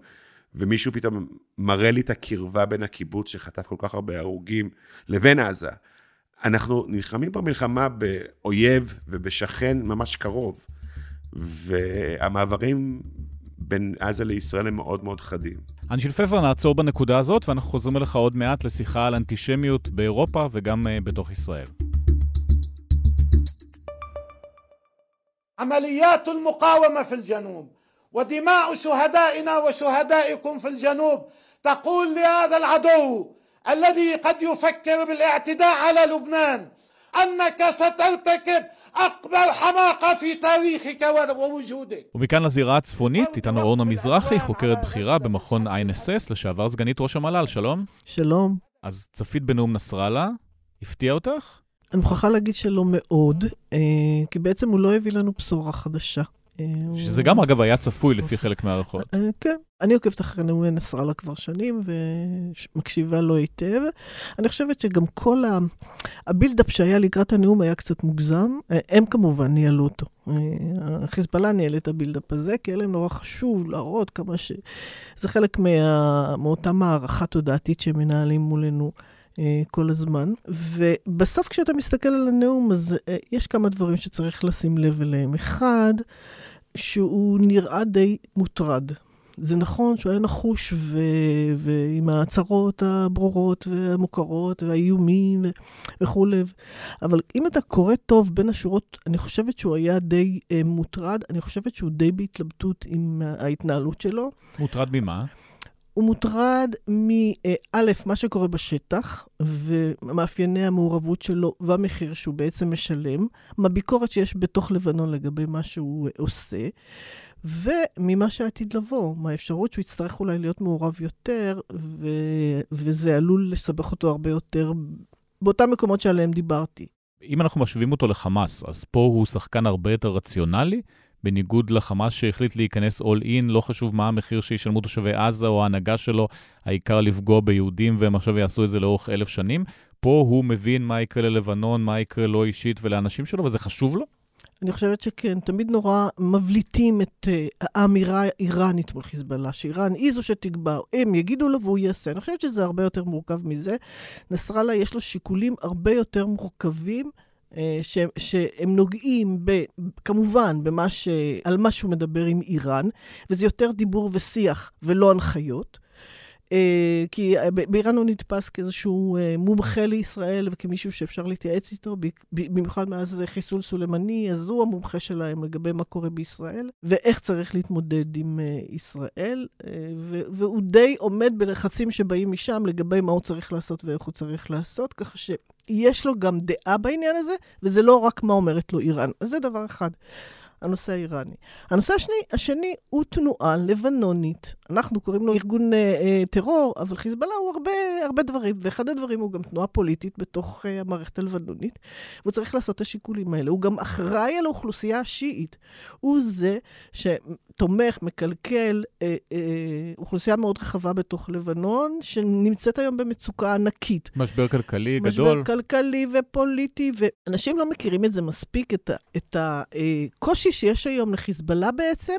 ומישהו פתאום מראה לי את הקרבה בין הקיבוץ שחטף כל כך הרבה הרוגים לבין עזה. אנחנו נלחמים במלחמה באויב ובשכן ממש קרוב, והמעברים בין עזה לישראל הם מאוד מאוד חדים. אנשיל פפר, נעצור בנקודה הזאת, ואנחנו חוזרים אליך עוד מעט לשיחה על אנטישמיות באירופה וגם אה, בתוך ישראל. עמליית אל-מוקאומה المقاومة في الجنوب שוהדאינה ושוהדאיכום פיל ג'נוב, תקול تقول אל-עדו, الذي قد يفكر بالاعتداء على لبنان أنك سترتكب אקבל חמאקה פי תאריכיכ וווג'ודכ. ומכאן לזירה הצפונית, איתנו אורנה מזרחי, חוקרת בכירה במכון INSS, לשעבר סגנית ראש המל"ל, שלום. שלום. אז צפית בנאום נסראללה, הפתיע אותך? אני מוכרחה להגיד שלא מאוד, אה, כי בעצם הוא לא הביא לנו בשורה חדשה. אה, שזה גם, אגב, היה צפוי לפי חלק מהערכות. אה, כן, אני עוקבת אחרי נאומי נסראללה כבר שנים, ומקשיבה לו היטב. אני חושבת שגם כל ה buildup שהיה לקראת הנאום היה קצת מוגזם. הם כמובן ניהלו אותו. חיזבאללה ניהל את ה buildup הזה, כי היה להם נורא חשוב להראות כמה ש... זה חלק מה... מאותה מערכה תודעתית שהם מנהלים מולנו. כל הזמן. ובסוף כשאתה מסתכל על הנאום, אז יש כמה דברים שצריך לשים לב אליהם. אחד, שהוא נראה די מוטרד. זה נכון שהוא היה נחוש ו... ועם ההצהרות הברורות והמוכרות והאיומים ו... וכולי, אבל אם אתה קורא טוב בין השורות, אני חושבת שהוא היה די אה, מוטרד, אני חושבת שהוא די בהתלבטות עם ההתנהלות שלו. מוטרד ממה? הוא מוטרד מא', מה שקורה בשטח, ומאפייני המעורבות שלו והמחיר שהוא בעצם משלם, מהביקורת שיש בתוך לבנון לגבי מה שהוא עושה, וממה שעתיד לבוא, מהאפשרות שהוא יצטרך אולי להיות מעורב יותר, ו... וזה עלול לסבך אותו הרבה יותר באותם מקומות שעליהם דיברתי. אם אנחנו משווים אותו לחמאס, אז פה הוא שחקן הרבה יותר רציונלי? בניגוד לחמאס שהחליט להיכנס all in, לא חשוב מה המחיר שישלמו תושבי עזה או ההנהגה שלו, העיקר לפגוע ביהודים והם עכשיו יעשו את זה לאורך אלף שנים. פה הוא מבין מה יקרה ללבנון, מה יקרה לו אישית ולאנשים שלו, וזה חשוב לו? אני חושבת שכן, תמיד נורא מבליטים את uh, האמירה האיראנית מול חיזבאללה, שאיראן היא זו שתקבע, הם יגידו לו והוא יעשה. אני חושבת שזה הרבה יותר מורכב מזה. נסראללה יש לו שיקולים הרבה יותר מורכבים. ש, שהם נוגעים ב, כמובן במה ש, על מה שהוא מדבר עם איראן, וזה יותר דיבור ושיח ולא הנחיות. כי באיראן הוא נתפס כאיזשהו מומחה לישראל וכמישהו שאפשר להתייעץ איתו, במיוחד מאז חיסול סולימני, אז הוא המומחה שלהם לגבי מה קורה בישראל, ואיך צריך להתמודד עם ישראל, והוא די עומד בלחצים שבאים משם לגבי מה הוא צריך לעשות ואיך הוא צריך לעשות, ככה ש... יש לו גם דעה בעניין הזה, וזה לא רק מה אומרת לו איראן. אז זה דבר אחד. הנושא האיראני. הנושא השני, השני הוא תנועה לבנונית. אנחנו קוראים לו ארגון אה, אה, טרור, אבל חיזבאללה הוא הרבה, הרבה דברים, ואחד הדברים הוא גם תנועה פוליטית בתוך אה, המערכת הלבנונית, והוא צריך לעשות את השיקולים האלה. הוא גם אחראי על האוכלוסייה השיעית. הוא זה שתומך, מקלקל אה, אה, אוכלוסייה מאוד רחבה בתוך לבנון, שנמצאת היום במצוקה ענקית. משבר כלכלי משבר גדול. משבר כלכלי ופוליטי, ואנשים לא מכירים את זה מספיק, את הקושי אה, שיש היום לחיזבאללה בעצם,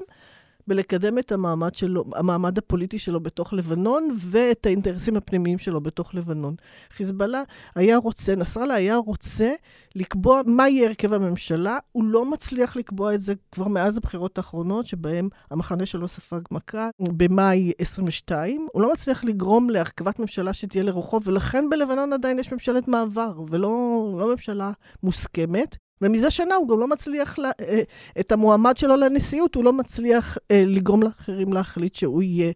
בלקדם את המעמד שלו, המעמד הפוליטי שלו בתוך לבנון ואת האינטרסים הפנימיים שלו בתוך לבנון. חיזבאללה היה רוצה, נסראללה היה רוצה לקבוע מה יהיה הרכב הממשלה, הוא לא מצליח לקבוע את זה כבר מאז הבחירות האחרונות, שבהן המחנה שלו ספג מכה במאי 22. הוא לא מצליח לגרום להרכבת ממשלה שתהיה לרוחו, ולכן בלבנון עדיין יש ממשלת מעבר, ולא לא ממשלה מוסכמת. ומזה שנה הוא גם לא מצליח, לה, אה, את המועמד שלו לנשיאות, הוא לא מצליח אה, לגרום לאחרים להחליט שהוא יהיה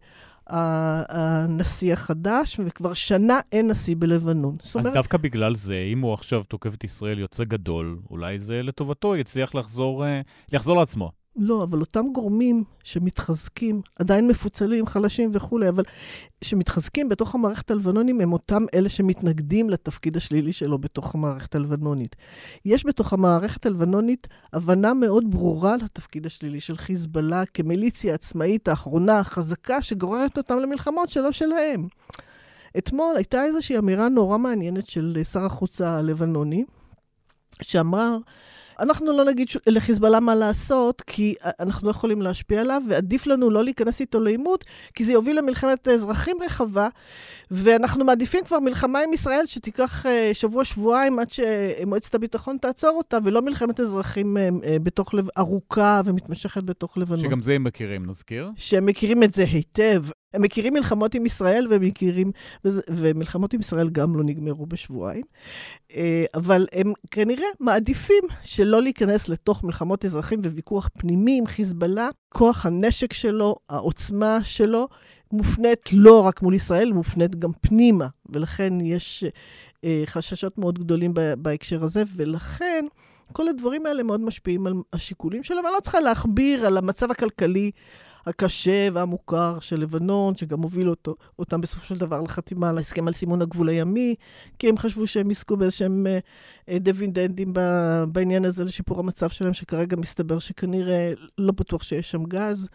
הנשיא החדש, וכבר שנה אין נשיא בלבנון. אז אומרת... דווקא בגלל זה, אם הוא עכשיו תוקף את ישראל יוצא גדול, אולי זה לטובתו, יצליח לחזור, אה, לחזור לעצמו. לא, אבל אותם גורמים שמתחזקים, עדיין מפוצלים, חלשים וכולי, אבל שמתחזקים בתוך המערכת הלבנונים, הם אותם אלה שמתנגדים לתפקיד השלילי שלו בתוך המערכת הלבנונית. יש בתוך המערכת הלבנונית הבנה מאוד ברורה לתפקיד השלילי של חיזבאללה כמיליציה עצמאית האחרונה, החזקה, שגוררת אותם למלחמות שלא שלהם. אתמול הייתה איזושהי אמירה נורא מעניינת של שר החוץ הלבנוני, שאמר, אנחנו לא נגיד לחיזבאללה מה לעשות, כי אנחנו לא יכולים להשפיע עליו, ועדיף לנו לא להיכנס איתו לעימות, כי זה יוביל למלחמת אזרחים רחבה, ואנחנו מעדיפים כבר מלחמה עם ישראל שתיקח אה, שבוע-שבועיים עד שמועצת הביטחון תעצור אותה, ולא מלחמת אזרחים אה, אה, בתוך לב... ארוכה ומתמשכת בתוך לבנון. שגם זה הם מכירים, נזכיר. שהם מכירים את זה היטב. הם מכירים מלחמות עם ישראל, והם מכירים, ומלחמות עם ישראל גם לא נגמרו בשבועיים. אבל הם כנראה מעדיפים שלא להיכנס לתוך מלחמות אזרחים וויכוח פנימי עם חיזבאללה. כוח הנשק שלו, העוצמה שלו, מופנית לא רק מול ישראל, מופנית גם פנימה, ולכן יש אה, חששות מאוד גדולים בהקשר הזה, ולכן כל הדברים האלה מאוד משפיעים על השיקולים שלו, ואני לא צריכה להכביר על המצב הכלכלי הקשה והמוכר של לבנון, שגם הוביל אותו, אותם בסופו של דבר לחתימה על ההסכם על סימון הגבול הימי, כי הם חשבו שהם יזכו באיזשהם אה, אה, דיווידנדים בעניין הזה לשיפור המצב שלהם, שכרגע מסתבר שכנראה לא בטוח שיש שם גז.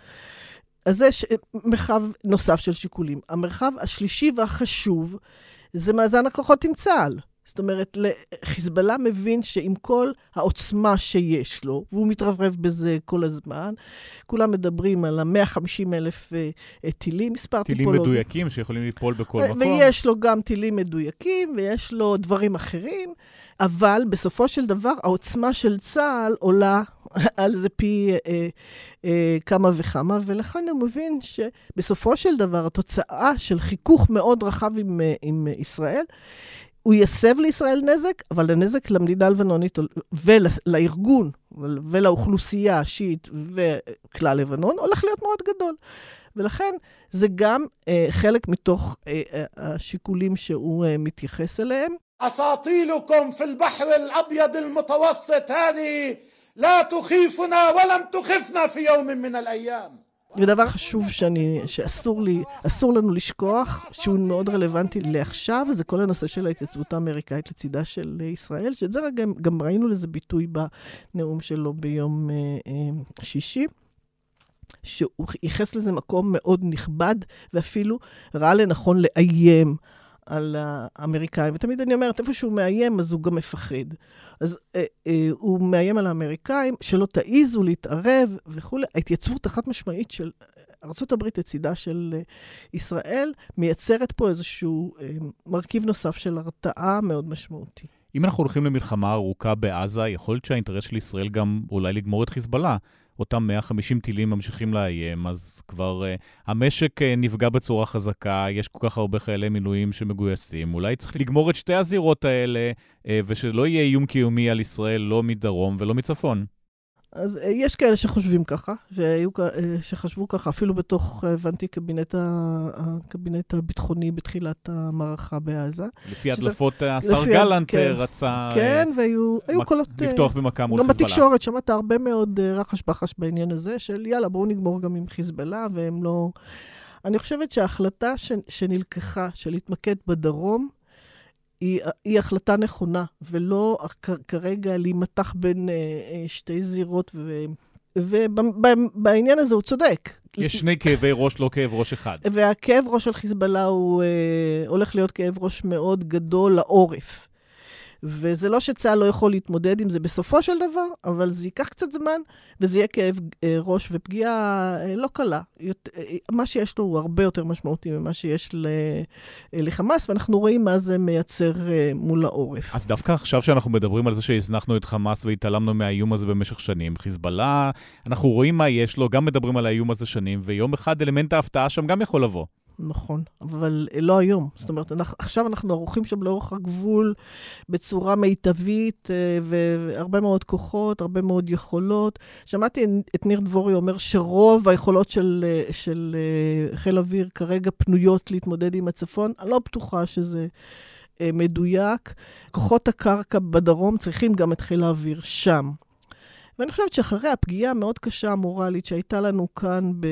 אז יש מרחב נוסף של שיקולים. המרחב השלישי והחשוב זה מאזן הכוחות עם צה"ל. זאת אומרת, חיזבאללה מבין שעם כל העוצמה שיש לו, והוא מתרברב בזה כל הזמן, כולם מדברים על ה-150 אלף uh, טילים, מספר טילים טיפולוגי. טילים מדויקים שיכולים ליפול בכל מקום. ויש לו גם טילים מדויקים, ויש לו דברים אחרים, אבל בסופו של דבר העוצמה של צה"ל עולה על זה פי אה, אה, כמה וכמה, ולכן הוא מבין שבסופו של דבר התוצאה של חיכוך מאוד רחב עם, אה, עם ישראל, הוא יסב לישראל נזק, אבל הנזק למדינה הלבנונית ולארגון ולאוכלוסייה השיעית וכלל לבנון הולך להיות מאוד גדול. ולכן זה גם אה, חלק מתוך אה, אה, השיקולים שהוא אה, מתייחס אליהם. أساطيلكم في البحر الأبيض المتوسط هذه لا تخيفنا ولم تخفنا في يوم من الأيام ודבר חשוב שאני, שאסור לי, אסור לנו לשכוח, שהוא מאוד רלוונטי לעכשיו, זה כל הנושא של ההתייצבות האמריקאית לצידה של ישראל, שאת זה גם, גם ראינו לזה ביטוי בנאום שלו ביום אה, אה, שישי. שהוא ייחס לזה מקום מאוד נכבד, ואפילו ראה לנכון לאיים על האמריקאים. ותמיד אני אומרת, איפה שהוא מאיים, אז הוא גם מפחד. אז אה, אה, הוא מאיים על האמריקאים, שלא תעיזו להתערב וכולי. ההתייצבות החד משמעית של ארה"ב לצידה של אה, ישראל מייצרת פה איזשהו אה, מרכיב נוסף של הרתעה מאוד משמעותי. אם אנחנו הולכים למלחמה ארוכה בעזה, יכול להיות שהאינטרס של ישראל גם אולי לגמור את חיזבאללה. אותם 150 טילים ממשיכים לאיים, אז כבר uh, המשק uh, נפגע בצורה חזקה, יש כל כך הרבה חיילי מילואים שמגויסים. אולי צריך לגמור את שתי הזירות האלה, uh, ושלא יהיה איום קיומי על ישראל לא מדרום ולא מצפון. אז אה, יש כאלה שחושבים ככה, והיו אה, שחשבו ככה, אפילו בתוך, אה, הבנתי, קבינט, הקבינט הביטחוני בתחילת המערכה בעזה. לפי הדלפות, השר גלנט כן, רצה... כן, והיו מק... קולות... לפתוח במכה מול חיזבאללה. גם בתקשורת שמעת הרבה מאוד רחש בחש בעניין הזה, של יאללה, בואו נגמור גם עם חיזבאללה, והם לא... אני חושבת שההחלטה ש... שנלקחה, של להתמקד בדרום, היא, היא החלטה נכונה, ולא כרגע להימתח בין אה, אה, שתי זירות, ו... ובעניין הזה הוא צודק. יש שני כאבי ראש, לא כאב ראש אחד. והכאב ראש של חיזבאללה הוא אה, הולך להיות כאב ראש מאוד גדול לעורף. וזה לא שצה"ל לא יכול להתמודד עם זה בסופו של דבר, אבל זה ייקח קצת זמן, וזה יהיה כאב אה, ראש ופגיעה אה, לא קלה. אה, מה שיש לו הוא הרבה יותר משמעותי ממה שיש לחמאס, ואנחנו רואים מה זה מייצר מול העורף. אז דווקא עכשיו שאנחנו מדברים על זה שהזנחנו את חמאס והתעלמנו מהאיום הזה במשך שנים, חיזבאללה, אנחנו רואים מה יש לו, גם מדברים על האיום הזה שנים, ויום אחד אלמנט ההפתעה שם גם יכול לבוא. נכון, אבל לא היום. זאת אומרת, אנחנו, עכשיו אנחנו ערוכים שם לאורך הגבול בצורה מיטבית, אה, והרבה מאוד כוחות, הרבה מאוד יכולות. שמעתי את ניר דבורי אומר שרוב היכולות של, אה, של אה, חיל אוויר כרגע פנויות להתמודד עם הצפון. אני לא בטוחה שזה... מדויק. כוחות הקרקע בדרום צריכים גם את חיל האוויר שם. ואני חושבת שאחרי הפגיעה המאוד קשה המורלית שהייתה לנו כאן ב,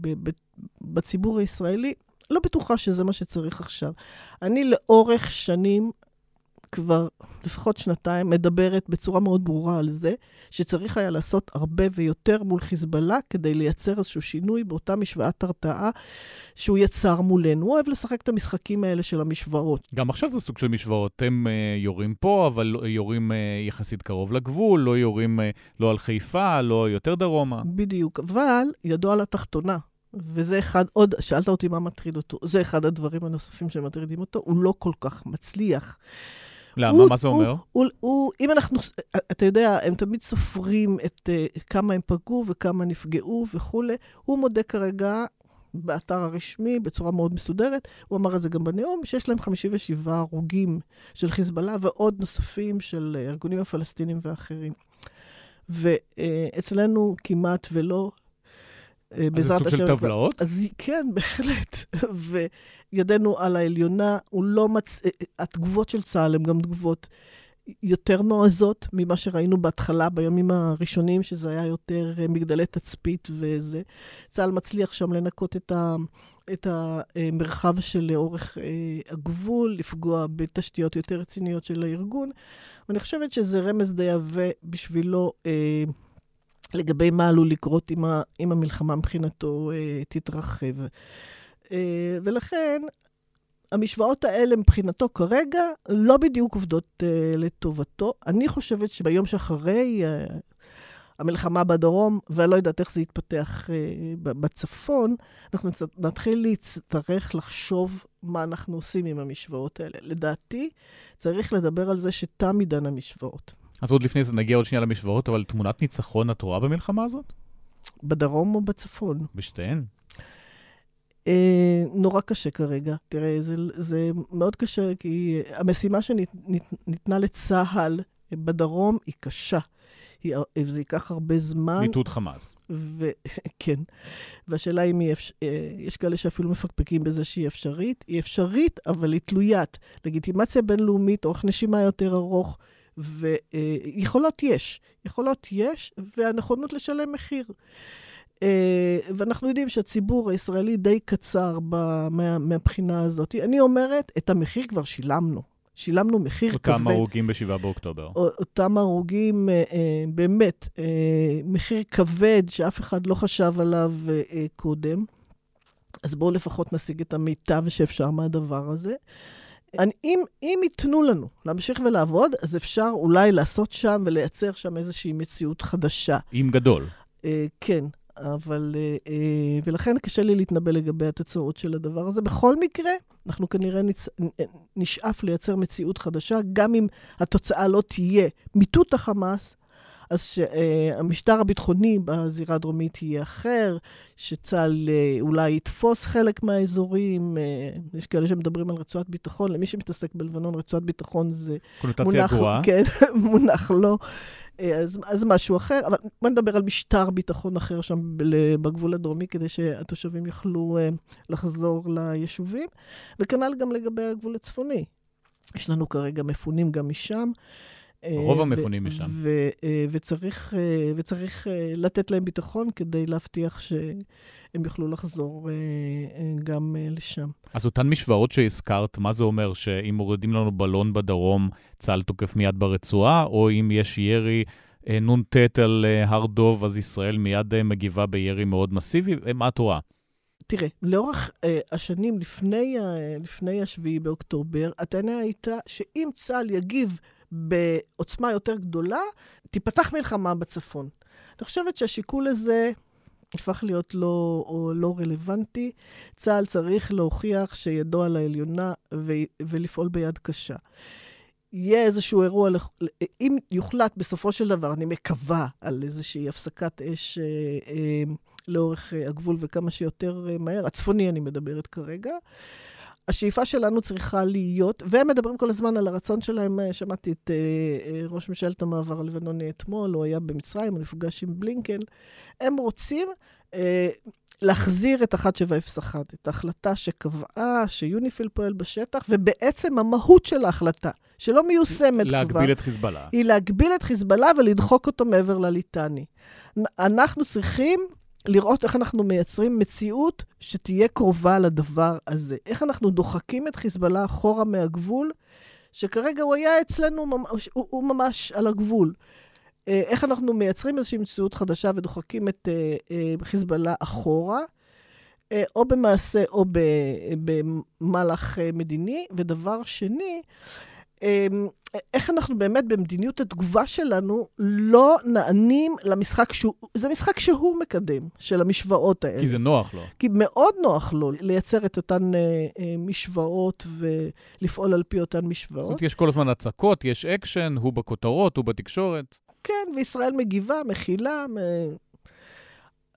ב, ב, בציבור הישראלי, לא בטוחה שזה מה שצריך עכשיו. אני לאורך שנים כבר לפחות שנתיים מדברת בצורה מאוד ברורה על זה שצריך היה לעשות הרבה ויותר מול חיזבאללה כדי לייצר איזשהו שינוי באותה משוואת הרתעה שהוא יצר מולנו. הוא אוהב לשחק את המשחקים האלה של המשוואות. גם עכשיו זה סוג של משוואות. הם uh, יורים פה, אבל יורים uh, יחסית קרוב לגבול, לא יורים uh, לא על חיפה, לא יותר דרומה. בדיוק, אבל ידוע על התחתונה. וזה אחד, עוד, שאלת אותי מה מטריד אותו, זה אחד הדברים הנוספים שמטרידים אותו, הוא לא כל כך מצליח. למה? הוא, מה זה אומר? הוא, הוא, הוא, אם אנחנו, אתה יודע, הם תמיד סופרים את uh, כמה הם פגעו וכמה נפגעו וכולי. הוא מודה כרגע באתר הרשמי בצורה מאוד מסודרת, הוא אמר את זה גם בנאום, שיש להם 57 הרוגים של חיזבאללה ועוד נוספים של הארגונים הפלסטינים ואחרים. ואצלנו כמעט ולא אה, אז זה סוג של טבלאות? אז כן, בהחלט. וידנו על העליונה, הוא לא מצ... אה, אה, התגובות של צה"ל הן גם תגובות יותר נועזות ממה שראינו בהתחלה, בימים הראשונים, שזה היה יותר מגדלי תצפית וזה. צה"ל מצליח שם לנקות את, ה... את המרחב שלאורך הגבול, לפגוע בתשתיות יותר רציניות של הארגון. ואני חושבת שזה רמז די עבה בשבילו. לגבי מה עלול לקרות אם, ה, אם המלחמה מבחינתו אה, תתרחב. אה, ולכן, המשוואות האלה מבחינתו כרגע לא בדיוק עובדות אה, לטובתו. אני חושבת שביום שאחרי אה, המלחמה בדרום, ואני לא יודעת איך זה יתפתח אה, בצפון, אנחנו נתחיל להצטרך לחשוב מה אנחנו עושים עם המשוואות האלה. לדעתי, צריך לדבר על זה שתם עידן המשוואות. אז עוד לפני זה נגיע עוד שנייה למשוואות, אבל תמונת ניצחון את רואה במלחמה הזאת? בדרום או בצפון? בשתיהן. אה, נורא קשה כרגע. תראה, זה, זה מאוד קשה, כי המשימה שניתנה לצה"ל בדרום היא קשה. היא, זה ייקח הרבה זמן. מיטוט חמאס. ו, כן. והשאלה אם היא אפשר... אה, יש כאלה שאפילו מפקפקים בזה שהיא אפשרית. היא אפשרית, אבל היא תלוית. לגיטימציה בינלאומית, אורך נשימה יותר ארוך. ויכולות יש, יכולות יש, והנכונות לשלם מחיר. אה, ואנחנו יודעים שהציבור הישראלי די קצר מה, מהבחינה הזאת. אני אומרת, את המחיר כבר שילמנו. שילמנו מחיר כבד. אותם הרוגים ב-7 באוקטובר. אותם הרוגים, אה, אה, באמת, מחיר כבד שאף אחד לא חשב עליו קודם. אז בואו לפחות נשיג את המיטב שאפשר מהדבר הזה. אני, אם, אם ייתנו לנו להמשיך ולעבוד, אז אפשר אולי לעשות שם ולייצר שם איזושהי מציאות חדשה. עם גדול. Uh, כן, אבל... Uh, uh, ולכן קשה לי להתנבא לגבי התוצאות של הדבר הזה. בכל מקרה, אנחנו כנראה נצ... נשאף לייצר מציאות חדשה, גם אם התוצאה לא תהיה מיטוט החמאס, אז שהמשטר הביטחוני בזירה הדרומית יהיה אחר, שצה"ל אה, אולי יתפוס חלק מהאזורים. אה, יש כאלה שמדברים על רצועת ביטחון, למי שמתעסק בלבנון, רצועת ביטחון זה מונח, גרועה. כן, מונח לא. אה, אז, אז משהו אחר, אבל בוא נדבר על משטר ביטחון אחר שם בגבול הדרומי, כדי שהתושבים יוכלו לחזור ליישובים, וכנ"ל גם לגבי הגבול הצפוני. יש לנו כרגע מפונים גם משם. רוב המפונים משם. אה, וצריך, אה, וצריך אה, לתת להם ביטחון כדי להבטיח שהם יוכלו לחזור גם לשם. אז אותן משוואות שהזכרת, מה זה אומר? שאם מורידים לנו בלון בדרום, צה"ל תוקף מיד ברצועה, או אם יש ירי נ"ט על הר דוב, אז ישראל מיד מגיבה בירי מאוד מסיבי? מה את רואה? תראה, לאורך uh, השנים לפני, uh, לפני השביעי באוקטובר, הטענה הייתה שאם צה"ל יגיב בעוצמה יותר גדולה, תיפתח מלחמה בצפון. אני חושבת שהשיקול הזה הפך להיות לא, לא רלוונטי. צה"ל צריך להוכיח שידו על העליונה ו, ולפעול ביד קשה. יהיה איזשהו אירוע, אם יוחלט בסופו של דבר, אני מקווה, על איזושהי הפסקת אש אה, אה, לאורך הגבול וכמה שיותר אה, מהר, הצפוני אני מדברת כרגע, השאיפה שלנו צריכה להיות, והם מדברים כל הזמן על הרצון שלהם, אה, שמעתי את uh, uh, ראש ממשלת המעבר הלבנוני אתמול, הוא היה במצרים, הוא נפגש עם בלינקן. הם רוצים uh, להחזיר את 1701, את ההחלטה שקבעה שיוניפיל פועל בשטח, ובעצם המהות של ההחלטה, שלא מיושמת להגביל כבר, להגביל את חיזבאללה. היא להגביל את חיזבאללה ולדחוק אותו מעבר לליטני. אנחנו צריכים לראות איך אנחנו מייצרים מציאות שתהיה קרובה לדבר הזה. איך אנחנו דוחקים את חיזבאללה אחורה מהגבול, שכרגע הוא היה אצלנו, הוא, הוא ממש על הגבול. אה, איך אנחנו מייצרים איזושהי מציאות חדשה ודוחקים את אה, אה, חיזבאללה אחורה, או במעשה או במהלך מדיני. ודבר שני, איך אנחנו באמת במדיניות התגובה שלנו לא נענים למשחק שהוא, זה משחק שהוא מקדם, של המשוואות האלה. כי זה נוח לו. כי מאוד נוח לו לייצר את אותן אה, אה, משוואות ולפעול על פי אותן משוואות. זאת אומרת, יש כל הזמן הצקות, יש אקשן, הוא בכותרות, הוא בתקשורת. כן, וישראל מגיבה, מכילה,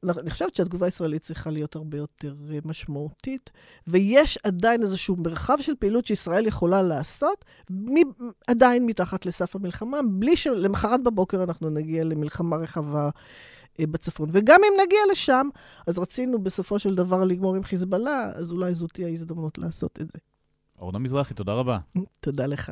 אני חושבת שהתגובה הישראלית צריכה להיות הרבה יותר אה, משמעותית, ויש עדיין איזשהו מרחב של פעילות שישראל יכולה לעשות, עדיין מתחת לסף המלחמה, בלי שלמחרת בבוקר אנחנו נגיע למלחמה רחבה אה, בצפון. וגם אם נגיע לשם, אז רצינו בסופו של דבר לגמור עם חיזבאללה, אז אולי זאת תהיה ההזדמנות לעשות את זה. אורנה מזרחי, תודה רבה. תודה לך.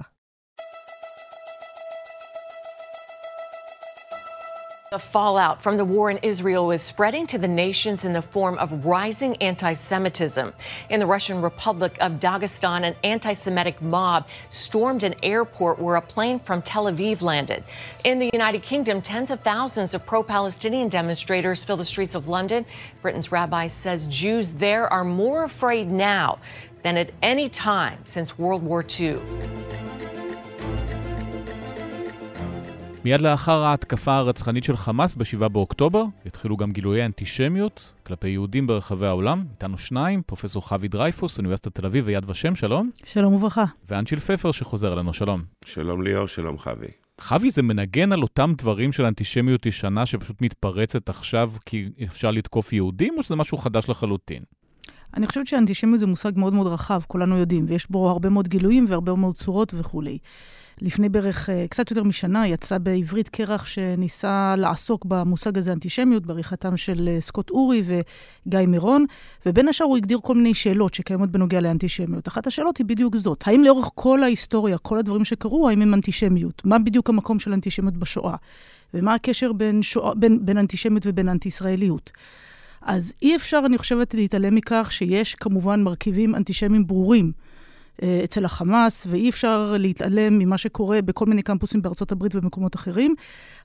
The fallout from the war in Israel is spreading to the nations in the form of rising anti Semitism. In the Russian Republic of Dagestan, an anti Semitic mob stormed an airport where a plane from Tel Aviv landed. In the United Kingdom, tens of thousands of pro Palestinian demonstrators fill the streets of London. Britain's rabbi says Jews there are more afraid now than at any time since World War II. מיד לאחר ההתקפה הרצחנית של חמאס ב-7 באוקטובר, התחילו גם גילויי אנטישמיות כלפי יהודים ברחבי העולם. איתנו שניים, פרופסור חוי דרייפוס, אוניברסיטת תל אביב ויד ושם, שלום. שלום וברכה. ואנשיל פפר שחוזר אלינו, שלום. שלום ליאור, שלום חוי. חוי, זה מנגן על אותם דברים של אנטישמיות ישנה שפשוט מתפרצת עכשיו כי אפשר לתקוף יהודים, או שזה משהו חדש לחלוטין? אני חושבת שאנטישמיות זה מושג מאוד מאוד רחב, כולנו יודעים, ויש בו הרבה מאוד גילויים והרבה מאוד צורות וכולי. לפני בערך אה, קצת יותר משנה יצא בעברית קרח שניסה לעסוק במושג הזה אנטישמיות, בעריכתם של אה, סקוט אורי וגיא מירון, ובין השאר הוא הגדיר כל מיני שאלות שקיימות בנוגע לאנטישמיות. אחת השאלות היא בדיוק זאת, האם לאורך כל ההיסטוריה, כל הדברים שקרו, האם הם אנטישמיות? מה בדיוק המקום של אנטישמיות בשואה? ומה הקשר בין, שוע, בין, בין אנטישמיות ובין אנטי-ישראליות? אז אי אפשר, אני חושבת, להתעלם מכך שיש כמובן מרכיבים אנטישמיים ברורים אצל החמאס, ואי אפשר להתעלם ממה שקורה בכל מיני קמפוסים בארצות הברית ובמקומות אחרים.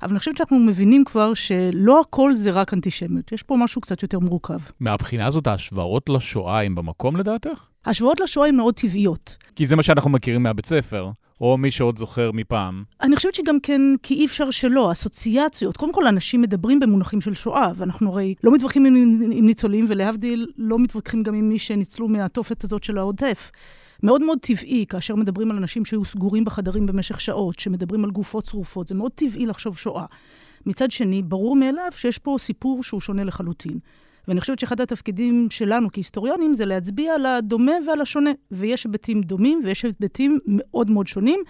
אבל אני חושבת שאנחנו מבינים כבר שלא הכל זה רק אנטישמיות, יש פה משהו קצת יותר מורכב. מהבחינה הזאת, ההשוואות לשואה הן במקום לדעתך? ההשוואות לשואה הן מאוד טבעיות. כי זה מה שאנחנו מכירים מהבית ספר. או מי שעוד זוכר מפעם. אני חושבת שגם כן, כי אי אפשר שלא, אסוציאציות. קודם כל, אנשים מדברים במונחים של שואה, ואנחנו הרי לא מתווכחים עם, עם ניצולים, ולהבדיל, לא מתווכחים גם עם מי שניצלו מהתופת הזאת של העוטף. מאוד מאוד טבעי, כאשר מדברים על אנשים שהיו סגורים בחדרים במשך שעות, שמדברים על גופות שרופות, זה מאוד טבעי לחשוב שואה. מצד שני, ברור מאליו שיש פה סיפור שהוא שונה לחלוטין. ואני חושבת שאחד התפקידים שלנו כהיסטוריונים זה להצביע על הדומה ועל השונה. ויש היבטים דומים ויש היבטים מאוד מאוד שונים.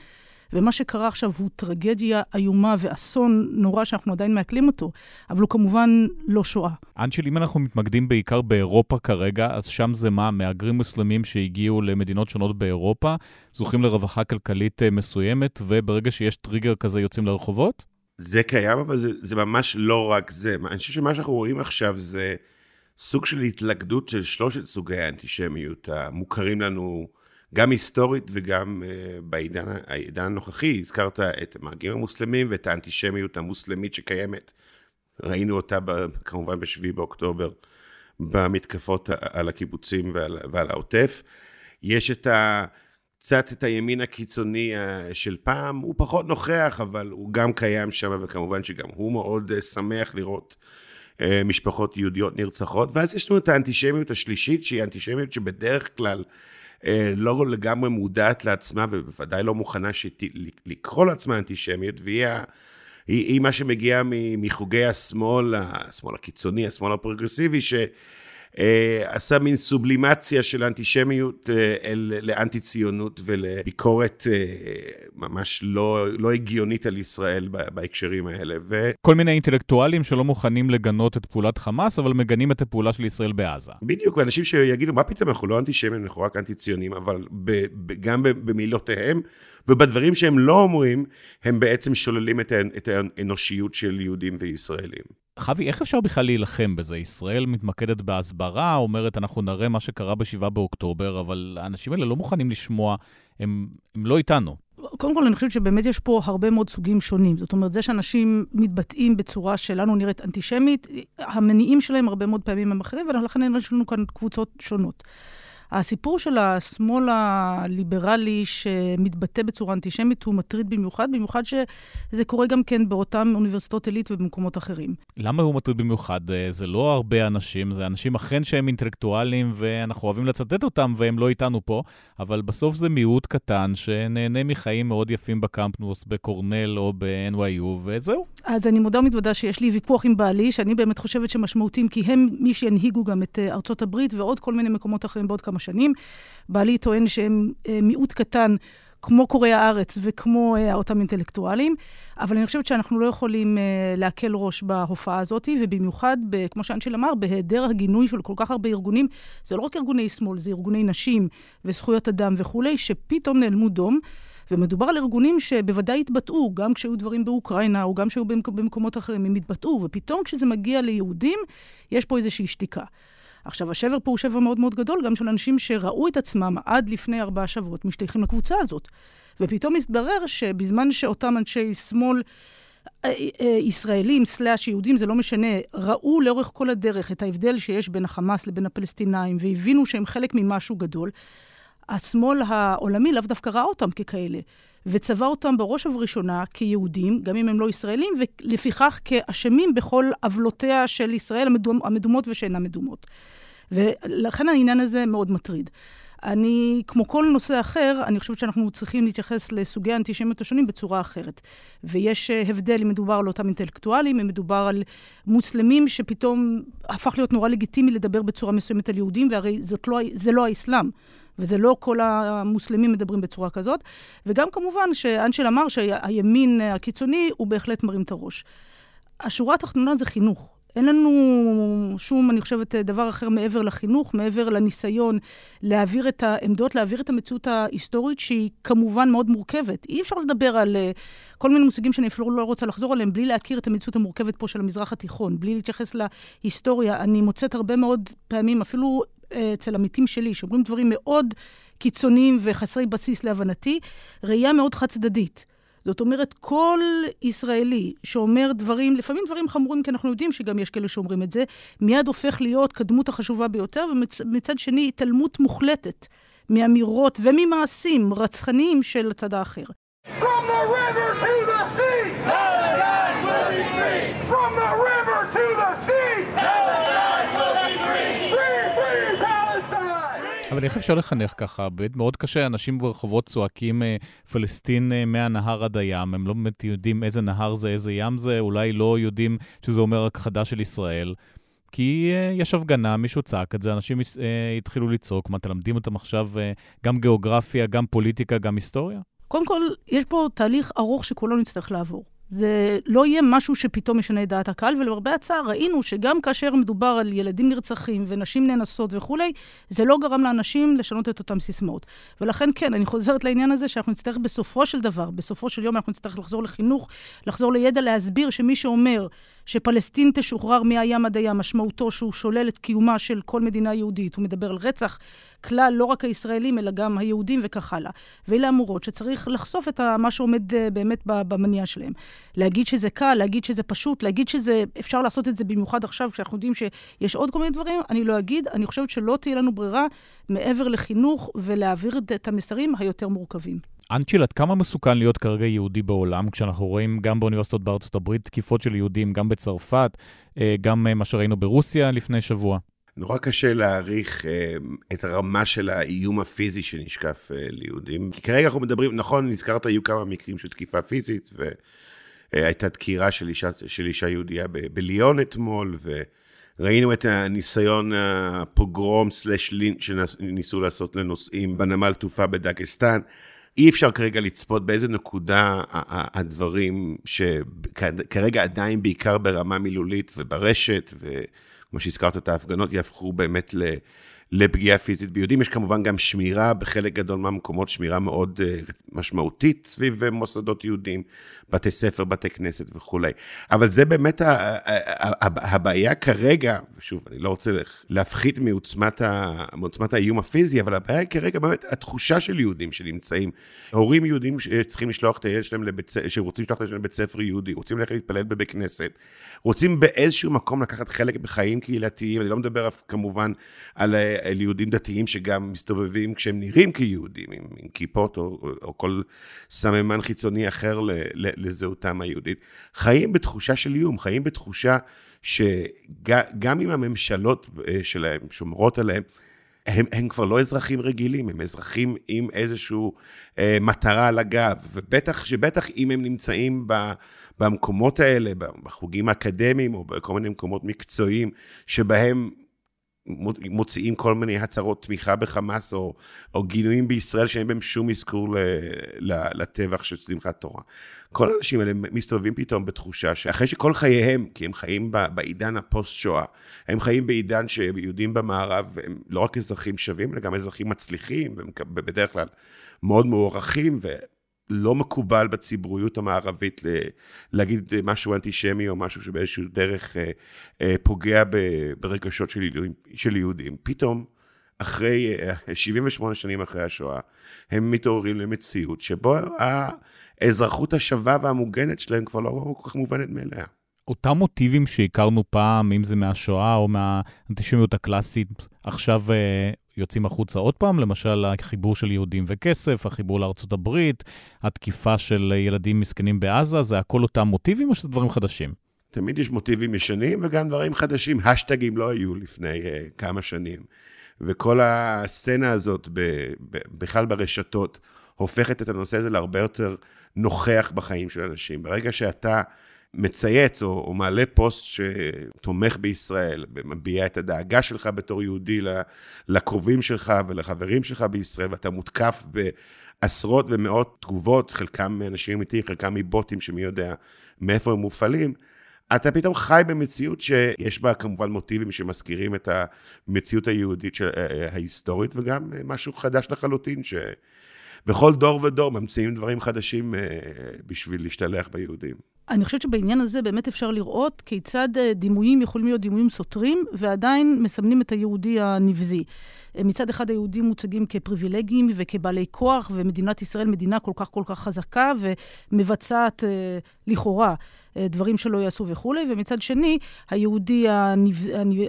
ומה שקרה עכשיו הוא טרגדיה איומה ואסון נורא שאנחנו עדיין מעכלים אותו, אבל הוא כמובן לא שואה. אנשל, אם אנחנו מתמקדים בעיקר באירופה כרגע, אז שם זה מה? מהגרים מוסלמים שהגיעו למדינות שונות באירופה, זוכים לרווחה כלכלית אה, מסוימת, וברגע שיש טריגר כזה יוצאים לרחובות? זה קיים, אבל זה, זה ממש לא רק זה. אני חושב שמה שאנחנו רואים עכשיו זה סוג של התלכדות של שלושת סוגי האנטישמיות המוכרים לנו. גם היסטורית וגם uh, בעידן הנוכחי, הזכרת את המאגים המוסלמים ואת האנטישמיות המוסלמית שקיימת. ראינו אותה כמובן ב-7 באוקטובר במתקפות על הקיבוצים ועל, ועל העוטף. יש את ה... קצת את הימין הקיצוני אה, של פעם, הוא פחות נוכח, אבל הוא גם קיים שם, וכמובן שגם הוא מאוד אה, שמח לראות משפחות יהודיות נרצחות. ואז יש לנו את האנטישמיות השלישית, שהיא אנטישמיות שבדרך כלל אה, לא לגמרי מודעת לעצמה, ובוודאי לא מוכנה שת... לקרוא לעצמה אנטישמיות, והיא. היא, היא מה שמגיע מחוגי השמאל, השמאל הקיצוני, השמאל הפרוגרסיבי, ש... אה, עשה מין סובלימציה של אנטישמיות אה, לאנטי-ציונות ולביקורת אה, ממש לא, לא הגיונית על ישראל בהקשרים האלה. ו... כל מיני אינטלקטואלים שלא מוכנים לגנות את פעולת חמאס, אבל מגנים את הפעולה של ישראל בעזה. בדיוק, אנשים שיגידו, מה פתאום, אנחנו לא אנטישמים, אנחנו רק אנטי-ציונים, אבל ב, ב, גם במילותיהם ובדברים שהם לא אומרים, הם בעצם שוללים את האנושיות של יהודים וישראלים. חבי, איך אפשר בכלל להילחם בזה? ישראל מתמקדת בהסברה, אומרת, אנחנו נראה מה שקרה ב-7 באוקטובר, אבל האנשים האלה לא מוכנים לשמוע, הם, הם לא איתנו. קודם כל, אני חושבת שבאמת יש פה הרבה מאוד סוגים שונים. זאת אומרת, זה שאנשים מתבטאים בצורה שלנו נראית אנטישמית, המניעים שלהם הרבה מאוד פעמים הם אחרים, ולכן יש לנו כאן קבוצות שונות. הסיפור של השמאל הליברלי שמתבטא בצורה אנטישמית הוא מטריד במיוחד, במיוחד שזה קורה גם כן באותן אוניברסיטאות עילית ובמקומות אחרים. למה הוא מטריד במיוחד? אה, זה לא הרבה אנשים, זה אנשים אכן שהם אינטלקטואלים ואנחנו אוהבים לצטט אותם והם לא איתנו פה, אבל בסוף זה מיעוט קטן שנהנה מחיים מאוד יפים בקמפנוס, בקורנל או ב-NYU, וזהו. אז אני מודה ומתוודה שיש לי ויכוח עם בעלי, שאני באמת חושבת שמשמעותיים, כי הם מי שינהיגו גם את אה, ארצות הברית ועוד כל מיני מקומות אחרים בעוד כמה שנים. בעלי טוען שהם אה, מיעוט קטן, כמו קוראי הארץ וכמו אה, אותם אינטלקטואלים, אבל אני חושבת שאנחנו לא יכולים אה, להקל ראש בהופעה הזאת, ובמיוחד, ב, כמו שאנשל אמר, בהיעדר הגינוי של כל כך הרבה ארגונים, זה לא רק ארגוני שמאל, זה ארגוני נשים וזכויות אדם וכולי, שפתאום נעלמו דום. ומדובר על ארגונים שבוודאי התבטאו, גם כשהיו דברים באוקראינה, או גם כשהיו במקומות אחרים, הם התבטאו, ופתאום כשזה מגיע ליהודים, יש פה איזושהי שתיקה. עכשיו, השבר פה הוא שבר מאוד מאוד גדול, גם של אנשים שראו את עצמם עד לפני ארבעה שבועות משתייכים לקבוצה הזאת. ופתאום התברר שבזמן שאותם אנשי שמאל... אה, אה, ישראלים סלאש יהודים, זה לא משנה, ראו לאורך כל הדרך את ההבדל שיש בין החמאס לבין הפלסטינאים והבינו שהם חלק ממשהו גדול, השמאל העולמי לאו דווקא ראה אותם ככאלה, וצבע אותם בראש ובראשונה כיהודים, גם אם הם לא ישראלים, ולפיכך כאשמים בכל עוולותיה של ישראל המדומות ושאינן מדומות. ולכן העניין הזה מאוד מטריד. אני, כמו כל נושא אחר, אני חושבת שאנחנו צריכים להתייחס לסוגי האנטישמיות השונים בצורה אחרת. ויש אה, הבדל אם מדובר על אותם אינטלקטואלים, אם מדובר על מוסלמים שפתאום הפך להיות נורא לגיטימי לדבר בצורה מסוימת על יהודים, והרי לא, זה לא האסלאם. וזה לא כל המוסלמים מדברים בצורה כזאת. וגם כמובן שאנשל אמר שהימין הקיצוני הוא בהחלט מרים את הראש. השורה התחתונה זה חינוך. אין לנו שום, אני חושבת, דבר אחר מעבר לחינוך, מעבר לניסיון להעביר את העמדות, להעביר את המציאות ההיסטורית, שהיא כמובן מאוד מורכבת. אי אפשר לדבר על uh, כל מיני מושגים שאני אפילו לא רוצה לחזור עליהם, בלי להכיר את המציאות המורכבת פה של המזרח התיכון, בלי להתייחס להיסטוריה. אני מוצאת הרבה מאוד פעמים, אפילו אצל עמיתים שלי, שאומרים דברים מאוד קיצוניים וחסרי בסיס להבנתי, ראייה מאוד חד-צדדית. זאת אומרת, כל ישראלי שאומר דברים, לפעמים דברים חמורים, כי אנחנו יודעים שגם יש כאלה שאומרים את זה, מיד הופך להיות כדמות החשובה ביותר, ומצד שני, התעלמות מוחלטת מאמירות וממעשים רצחניים של הצד האחר. From the river to the אבל איך אפשר לחנך ככה? באמת מאוד קשה, אנשים ברחובות צועקים אה, פלסטין אה, מהנהר עד הים, הם לא באמת יודעים איזה נהר זה, איזה ים זה, אולי לא יודעים שזה אומר הכחדה של ישראל. כי uh, יש הפגנה, מישהו צעק את זה, אנשים התחילו לצעוק. מה, תלמדים אותם עכשיו גם גיאוגרפיה, גם פוליטיקה, גם היסטוריה? קודם כל, יש פה תהליך ארוך שכולנו נצטרך לעבור. זה לא יהיה משהו שפתאום משנה את דעת הקהל, ולמרבה הצער ראינו שגם כאשר מדובר על ילדים נרצחים ונשים נאנסות וכולי, זה לא גרם לאנשים לשנות את אותם סיסמאות. ולכן כן, אני חוזרת לעניין הזה שאנחנו נצטרך בסופו של דבר, בסופו של יום אנחנו נצטרך לחזור לחינוך, לחזור לידע, להסביר שמי שאומר שפלסטין תשוחרר מהים עד הים, משמעותו שהוא שולל את קיומה של כל מדינה יהודית, הוא מדבר על רצח כלל לא רק הישראלים, אלא גם היהודים וכך הלאה. ואלה אמורות שצריך לחשוף את מה שעומד אה, באמת במניע שלהם. להגיד שזה קל, להגיד שזה פשוט, להגיד שזה, אפשר לעשות את זה במיוחד עכשיו, כשאנחנו יודעים שיש עוד כל מיני דברים, אני לא אגיד. אני חושבת שלא תהיה לנו ברירה מעבר לחינוך ולהעביר את המסרים היותר מורכבים. אנצ'יל, עד כמה מסוכן להיות כרגע יהודי בעולם, כשאנחנו רואים גם באוניברסיטאות בארצות הברית תקיפות של יהודים, גם בצרפת, אה, גם אה, מה שראינו ברוסיה לפני שבוע? נורא קשה להעריך אה, את הרמה של האיום הפיזי שנשקף ליהודים. כי כרגע אנחנו מדברים, נכון, נזכרת, היו כמה מקרים של תקיפה פיזית, והייתה דקירה של אישה, של אישה יהודייה בליון אתמול, ראינו את הניסיון הפוגרום סלש לינץ' שניסו לעשות לנוסעים בנמל תעופה בדגסטן. אי אפשר כרגע לצפות באיזה נקודה הדברים שכרגע עדיין בעיקר ברמה מילולית וברשת, וכמו שהזכרת את ההפגנות, יהפכו באמת ל... לפגיעה פיזית ביהודים. יש כמובן גם שמירה, בחלק גדול מהמקומות שמירה מאוד uh, משמעותית סביב מוסדות יהודים, בתי ספר, בתי כנסת וכולי. אבל זה באמת הבעיה כרגע, ושוב, אני לא רוצה להפחית מעוצמת, ה, מעוצמת האיום הפיזי, אבל הבעיה היא כרגע באמת התחושה של יהודים שנמצאים. הורים יהודים שצריכים לשלוח את הילד שלהם לבית ספר, שרוצים לשלוח את הילד שלהם לבית ספר יהודי, רוצים ללכת להתפלל בבית כנסת, רוצים באיזשהו מקום לקחת חלק בחיים קהילתיים, אני לא מדבר כמובן על אל יהודים דתיים שגם מסתובבים כשהם נראים כיהודים, עם, עם כיפות או, או, כל סממן חיצוני אחר ל, ל, לזהותם היהודית. חיים בתחושה של איום, חיים בתחושה שגם אם הממשלות אה, שלהם שומרות עליהם, הם, הם כבר לא אזרחים רגילים, הם אזרחים עם איזושהי אה, מטרה על הגב, ובטח שבטח אם הם נמצאים ב, במקומות האלה, בחוגים האקדמיים או בכל מיני מקומות מקצועיים, שבהם מוציאים כל מיני הצהרות תמיכה בחמאס, או, או גינויים בישראל שאין בהם שום אזכור לטבח של שמחת תורה. כל האנשים האלה מסתובבים פתאום בתחושה שאחרי שכל חייהם, כי הם חיים בעידן הפוסט-שואה, הם חיים בעידן שיהודים במערב הם לא רק אזרחים שווים, אלא גם אזרחים מצליחים, ובדרך כלל מאוד מוערכים, לא מקובל בציבוריות המערבית להגיד משהו אנטישמי או משהו שבאיזשהו דרך אה, אה, פוגע ברגשות של יהודים. של יהודים. פתאום, אחרי, 78 אה, שנים אחרי השואה, הם מתעוררים למציאות שבו האזרחות השווה והמוגנת שלהם כבר לא כל כך מובנת מאליה. אותם מוטיבים שהכרנו פעם, אם זה מהשואה או מהאנטישמיות הקלאסית, עכשיו יוצאים החוצה עוד פעם, למשל החיבור של יהודים וכסף, החיבור לארצות הברית, התקיפה של ילדים מסכנים בעזה, זה הכל אותם מוטיבים או שזה דברים חדשים? תמיד יש מוטיבים ישנים וגם דברים חדשים. השטגים לא היו לפני uh, כמה שנים. וכל הסצנה הזאת, ב, ב, בכלל ברשתות, הופכת את הנושא הזה להרבה יותר נוכח בחיים של אנשים. ברגע שאתה מצייץ או, או מעלה פוסט שתומך בישראל, ומביע את הדאגה שלך בתור יהודי לקרובים שלך ולחברים שלך בישראל, ואתה מותקף בעשרות ומאות תגובות, חלקם מאנשים אמיתיים, חלקם מבוטים שמי יודע מאיפה הם מופעלים, אתה פתאום חי במציאות שיש בה כמובן מוטיבים שמזכירים את המציאות היהודית של, אה, אה, ההיסטורית, וגם משהו חדש לחלוטין, שבכל דור ודור ממציאים דברים חדשים אה, בשביל להשתלח ביהודים. אני חושבת שבעניין הזה באמת אפשר לראות כיצד אה, דימויים יכולים להיות דימויים סותרים, ועדיין מסמנים את היהודי הנבזי. מצד אחד היהודים מוצגים כפריבילגיים וכבעלי כוח, ומדינת ישראל מדינה כל כך כל כך חזקה ומבצעת אה, לכאורה אה, דברים שלא יעשו וכולי, ומצד שני, היהודי.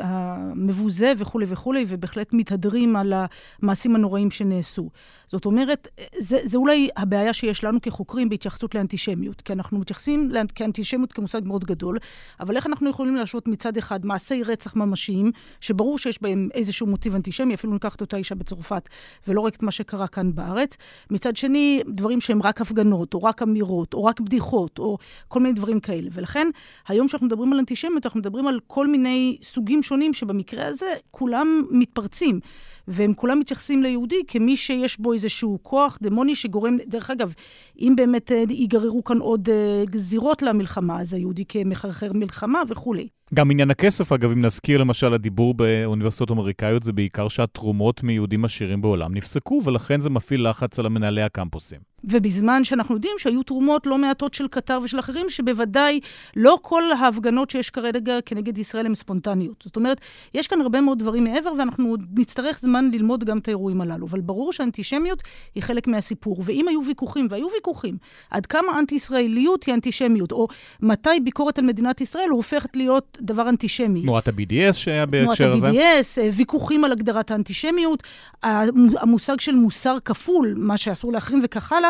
המבוזה וכולי וכולי, ובהחלט מתהדרים על המעשים הנוראים שנעשו. זאת אומרת, זה, זה אולי הבעיה שיש לנו כחוקרים בהתייחסות לאנטישמיות, כי אנחנו מתייחסים כאנטישמיות כמושג מאוד גדול, אבל איך אנחנו יכולים להשוות מצד אחד מעשי רצח ממשיים, שברור שיש בהם איזשהו מוטיב אנטישמי, אפילו ניקח את אותה אישה בצרפת, ולא רק את מה שקרה כאן בארץ. מצד שני, דברים שהם רק הפגנות, או רק אמירות, או רק בדיחות, או כל מיני דברים כאלה. ולכן, היום כשאנחנו מדברים על אנטישמיות, אנחנו מדברים על כל מיני סוגים שונים, שבמקרה הזה כולם מתפרצים. והם כולם מתייחסים ליהודי כמי שיש בו איזשהו כוח דמוני שגורם, דרך אגב, אם באמת אה, ייגררו כאן עוד אה, גזירות למלחמה, אז היהודי כמחרחר מלחמה וכולי. גם עניין הכסף, אגב, אם נזכיר למשל, הדיבור באוניברסיטאות אמריקאיות זה בעיקר שהתרומות מיהודים עשירים בעולם נפסקו, ולכן זה מפעיל לחץ על מנהלי הקמפוסים. ובזמן שאנחנו יודעים שהיו תרומות לא מעטות של קטר ושל אחרים, שבוודאי לא כל ההפגנות שיש כרגע כנגד ישראל הן ספונטניות. זאת אומרת, יש כאן הרבה מאוד דברים מעבר, ואנחנו נצטרך זמן ללמוד גם את האירועים הללו. אבל ברור שאנטישמיות היא חלק מהסיפור. ואם היו ויכוחים, והיו ויכוחים, עד כמה אנטי-ישראליות היא אנטישמיות, או מתי ביקורת על מדינת ישראל הופכת להיות דבר אנטישמי. תנועת ה-BDS שהיה בהקשר הזה. תנועת ה-BDS, אה, ויכוחים על הגדרת האנטישמיות, המושג של מוסר כפול, מה שאסור לאחרים וכך הלאה,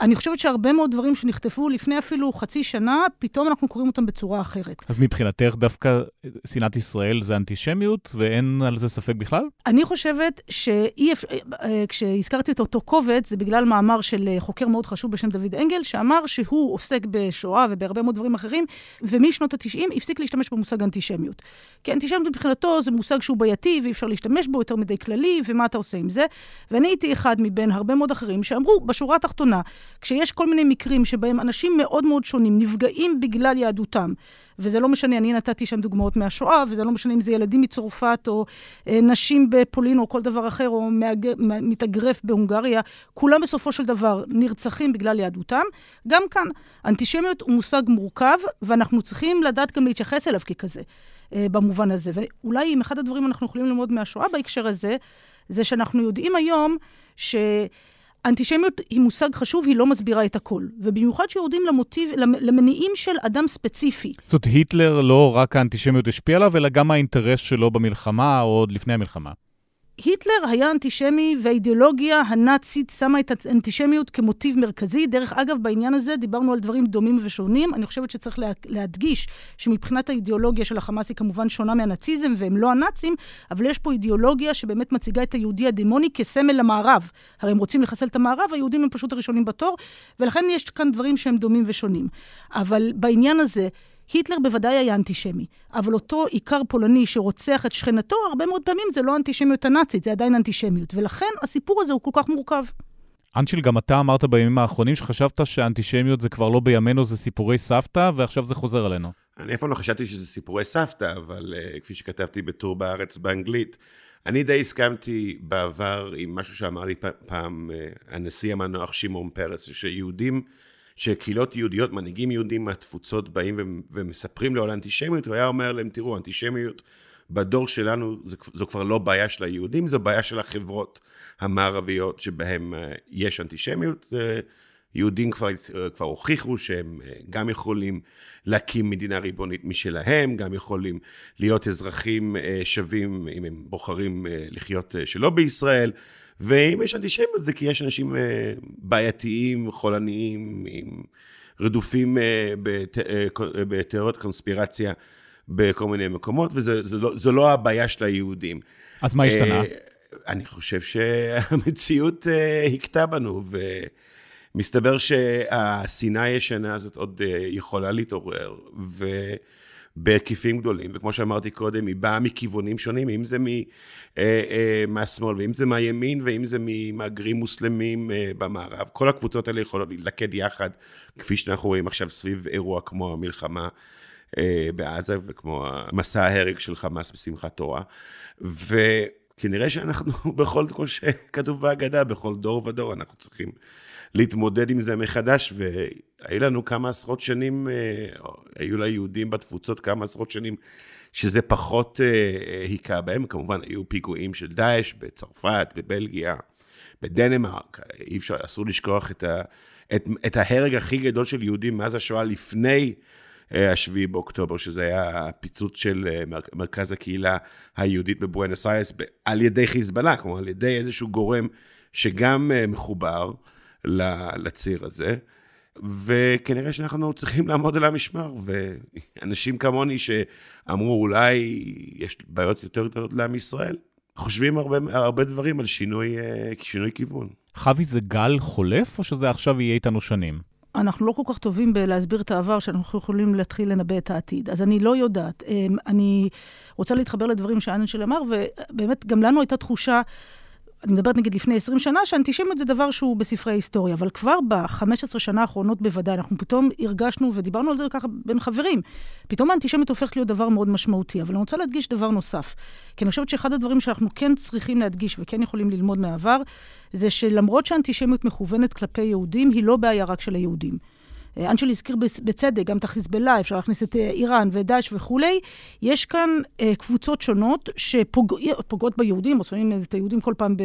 אני חושבת שהרבה מאוד דברים שנכתבו לפני אפילו חצי שנה, פתאום אנחנו קוראים אותם בצורה אחרת. אז מבחינתך דווקא שנאת ישראל זה אנטישמיות, ואין על זה ספק בכלל? אני חושבת שאי אפשר, אה, כשהזכרתי את אותו קובץ, זה בגלל מאמר של אה, חוקר מאוד חשוב בשם דוד אנגל, שאמר שהוא עוסק בשואה ובהרבה מאוד דברים אחרים, ומשנות ה-90 הפסיק להשתמש במושג אנטישמיות. כי אנטישמיות מבחינתו זה מושג שהוא בעייתי ואי אפשר להשתמש בו יותר מדי כללי, ומה אתה עושה עם זה? ואני הייתי אחד מבין הרבה מאוד אחרים שאמרו, בשורה התחתונה, כשיש כל מיני מקרים שבהם אנשים מאוד מאוד שונים נפגעים בגלל יהדותם, וזה לא משנה, אני נתתי שם דוגמאות מהשואה, וזה לא משנה אם זה ילדים מצרפת, או אה, נשים בפולין, או כל דבר אחר, או מאג... מתאגרף בהונגריה, כולם בסופו של דבר נרצחים בגלל יהדותם. גם כאן, אנטישמיות הוא מושג מורכב, ואנחנו צריכים לדעת גם להתייחס אליו ככזה, אה, במובן הזה. ואולי אם אחד הדברים אנחנו יכולים ללמוד מהשואה בהקשר הזה, זה שאנחנו יודעים היום ש... אנטישמיות היא מושג חשוב, היא לא מסבירה את הכל. ובמיוחד שיורדים למוטיב, למניעים של אדם ספציפי. זאת אומרת, היטלר לא רק האנטישמיות השפיע עליו, אלא גם האינטרס שלו במלחמה, או עוד לפני המלחמה. היטלר היה אנטישמי, והאידיאולוגיה הנאצית שמה את האנטישמיות כמוטיב מרכזי. דרך אגב, בעניין הזה דיברנו על דברים דומים ושונים. אני חושבת שצריך לה, להדגיש שמבחינת האידיאולוגיה של החמאס היא כמובן שונה מהנאציזם, והם לא הנאצים, אבל יש פה אידיאולוגיה שבאמת מציגה את היהודי הדמוני כסמל למערב. הרי הם רוצים לחסל את המערב, היהודים הם פשוט הראשונים בתור, ולכן יש כאן דברים שהם דומים ושונים. אבל בעניין הזה, היטלר בוודאי היה אנטישמי, אבל אותו עיקר פולני שרוצח את שכנתו, הרבה מאוד פעמים זה לא אנטישמיות הנאצית, זה עדיין אנטישמיות. ולכן הסיפור הזה הוא כל כך מורכב. אנשיל, גם אתה אמרת בימים האחרונים שחשבת שאנטישמיות זה כבר לא בימינו, זה סיפורי סבתא, ועכשיו זה חוזר אלינו. אני אף פעם לא חשבתי שזה סיפורי סבתא, אבל uh, כפי שכתבתי בטור בארץ באנגלית, אני די הסכמתי בעבר עם משהו שאמר לי פעם uh, הנשיא המנוח שמעון פרס, שיהודים שקהילות יהודיות, מנהיגים יהודים מהתפוצות באים ומספרים לו על אנטישמיות, הוא היה אומר להם, תראו, אנטישמיות בדור שלנו זו כבר לא בעיה של היהודים, זו בעיה של החברות המערביות שבהן אה, יש אנטישמיות. יהודים כבר, אה, כבר הוכיחו שהם אה, גם יכולים להקים מדינה ריבונית משלהם, גם יכולים להיות אזרחים שווים אם הם בוחרים לחיות שלא בישראל. ואם יש אנטישמיות זה כי יש אנשים אה, בעייתיים, חולניים, רדופים אה, אה, בתיאוריות קונספירציה בכל מיני מקומות, וזו לא, לא הבעיה של היהודים. אז מה השתנה? אני חושב שהמציאות הכתה בנו, ומסתבר שהשנאה הישנה הזאת עוד יכולה להתעורר, ו... בהיקפים גדולים, וכמו שאמרתי קודם, היא באה מכיוונים שונים, אם זה מ, אה, אה, מהשמאל, ואם זה מהימין, ואם זה ממהגרים מוסלמים אה, במערב. כל הקבוצות האלה יכולות להתלכד יחד, כפי שאנחנו רואים עכשיו סביב אירוע כמו המלחמה אה, בעזה, וכמו מסע ההרג של חמאס בשמחת תורה. וכנראה שאנחנו, בכל, כמו שכתוב בהגדה, בכל דור ודור אנחנו צריכים להתמודד עם זה מחדש, והיו לנו כמה עשרות שנים, אה, היו ליהודים בתפוצות כמה עשרות שנים שזה פחות אה, היכה בהם, כמובן היו פיגועים של דאעש בצרפת, בבלגיה, בדנמרק, אי אפשר, אסור לשכוח את, ה, את, את ההרג הכי גדול של יהודים מאז השואה לפני אה, השביעי באוקטובר, שזה היה הפיצוץ של מרכז הקהילה היהודית בבואנוס איירס על ידי חיזבאללה, כלומר על ידי איזשהו גורם שגם מחובר. לציר הזה. וכנראה שאנחנו צריכים לעמוד על המשמר, ואנשים כמוני שאמרו, אולי יש בעיות יותר גדולות לעם ישראל, חושבים הרבה, הרבה דברים על שינוי, אה, שינוי כיוון. חוי זה גל חולף, או שזה עכשיו יהיה איתנו שנים? אנחנו לא כל כך טובים בלהסביר את העבר, שאנחנו יכולים להתחיל לנבא את העתיד. אז אני לא יודעת. אמ, אני רוצה להתחבר לדברים שאנשל אמר, ובאמת, גם לנו הייתה תחושה אני מדברת נגיד לפני 20 שנה, שאנטישמיות זה דבר שהוא בספרי ההיסטוריה, אבל כבר ב-15 שנה האחרונות בוודאי, אנחנו פתאום הרגשנו, ודיברנו על זה ככה בין חברים, פתאום האנטישמיות הופכת להיות דבר מאוד משמעותי. אבל אני רוצה להדגיש דבר נוסף, כי אני חושבת שאחד הדברים שאנחנו כן צריכים להדגיש וכן יכולים ללמוד מהעבר, זה שלמרות שהאנטישמיות מכוונת כלפי יהודים, היא לא בעיה רק של היהודים. אה, אנשל הזכיר בצדק גם את החיזבאללה, אפשר להכניס את אה, איראן ודאעש וכולי. יש כאן אה, קבוצות שונות שפוגעות ביהודים, או שמים את היהודים כל פעם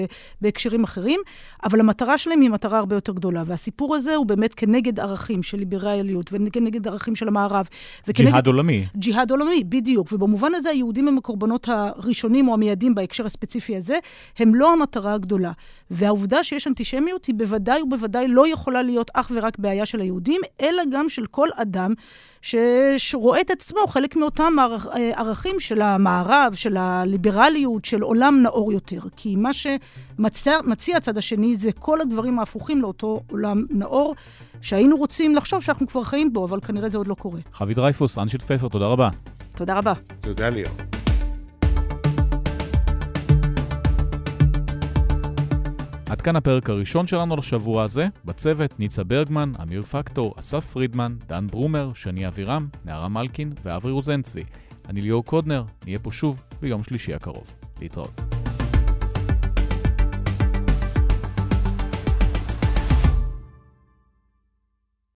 בהקשרים אחרים, אבל המטרה שלהם היא מטרה הרבה יותר גדולה. והסיפור הזה הוא באמת כנגד ערכים של ליברליות וכנגד ערכים של המערב. וכנגד... ג'יהאד עולמי. ג'יהאד עולמי, בדיוק. ובמובן הזה היהודים הם הקורבנות הראשונים או המיידים בהקשר הספציפי הזה, הם לא המטרה הגדולה. והעובדה שיש אנטישמיות היא בוודאי ובוודאי לא יכולה להיות אך ורק בעיה של היהודים, אלא גם של כל אדם שרואה את עצמו חלק מאותם ערכים של המערב, של הליברליות, של עולם נאור יותר. כי מה שמציע הצד השני זה כל הדברים ההפוכים לאותו עולם נאור, שהיינו רוצים לחשוב שאנחנו כבר חיים בו, אבל כנראה זה עוד לא קורה. חבי דרייפוס, רנשית פפר, תודה רבה. תודה רבה. תודה ליאור. עד כאן הפרק הראשון שלנו לשבוע הזה. בצוות ניצה ברגמן, אמיר פקטור, אסף פרידמן, דן ברומר, שני אבירם, נערה מלקין ואברי רוזנצבי. אני ליאור קודנר, נהיה פה שוב ביום שלישי הקרוב. להתראות.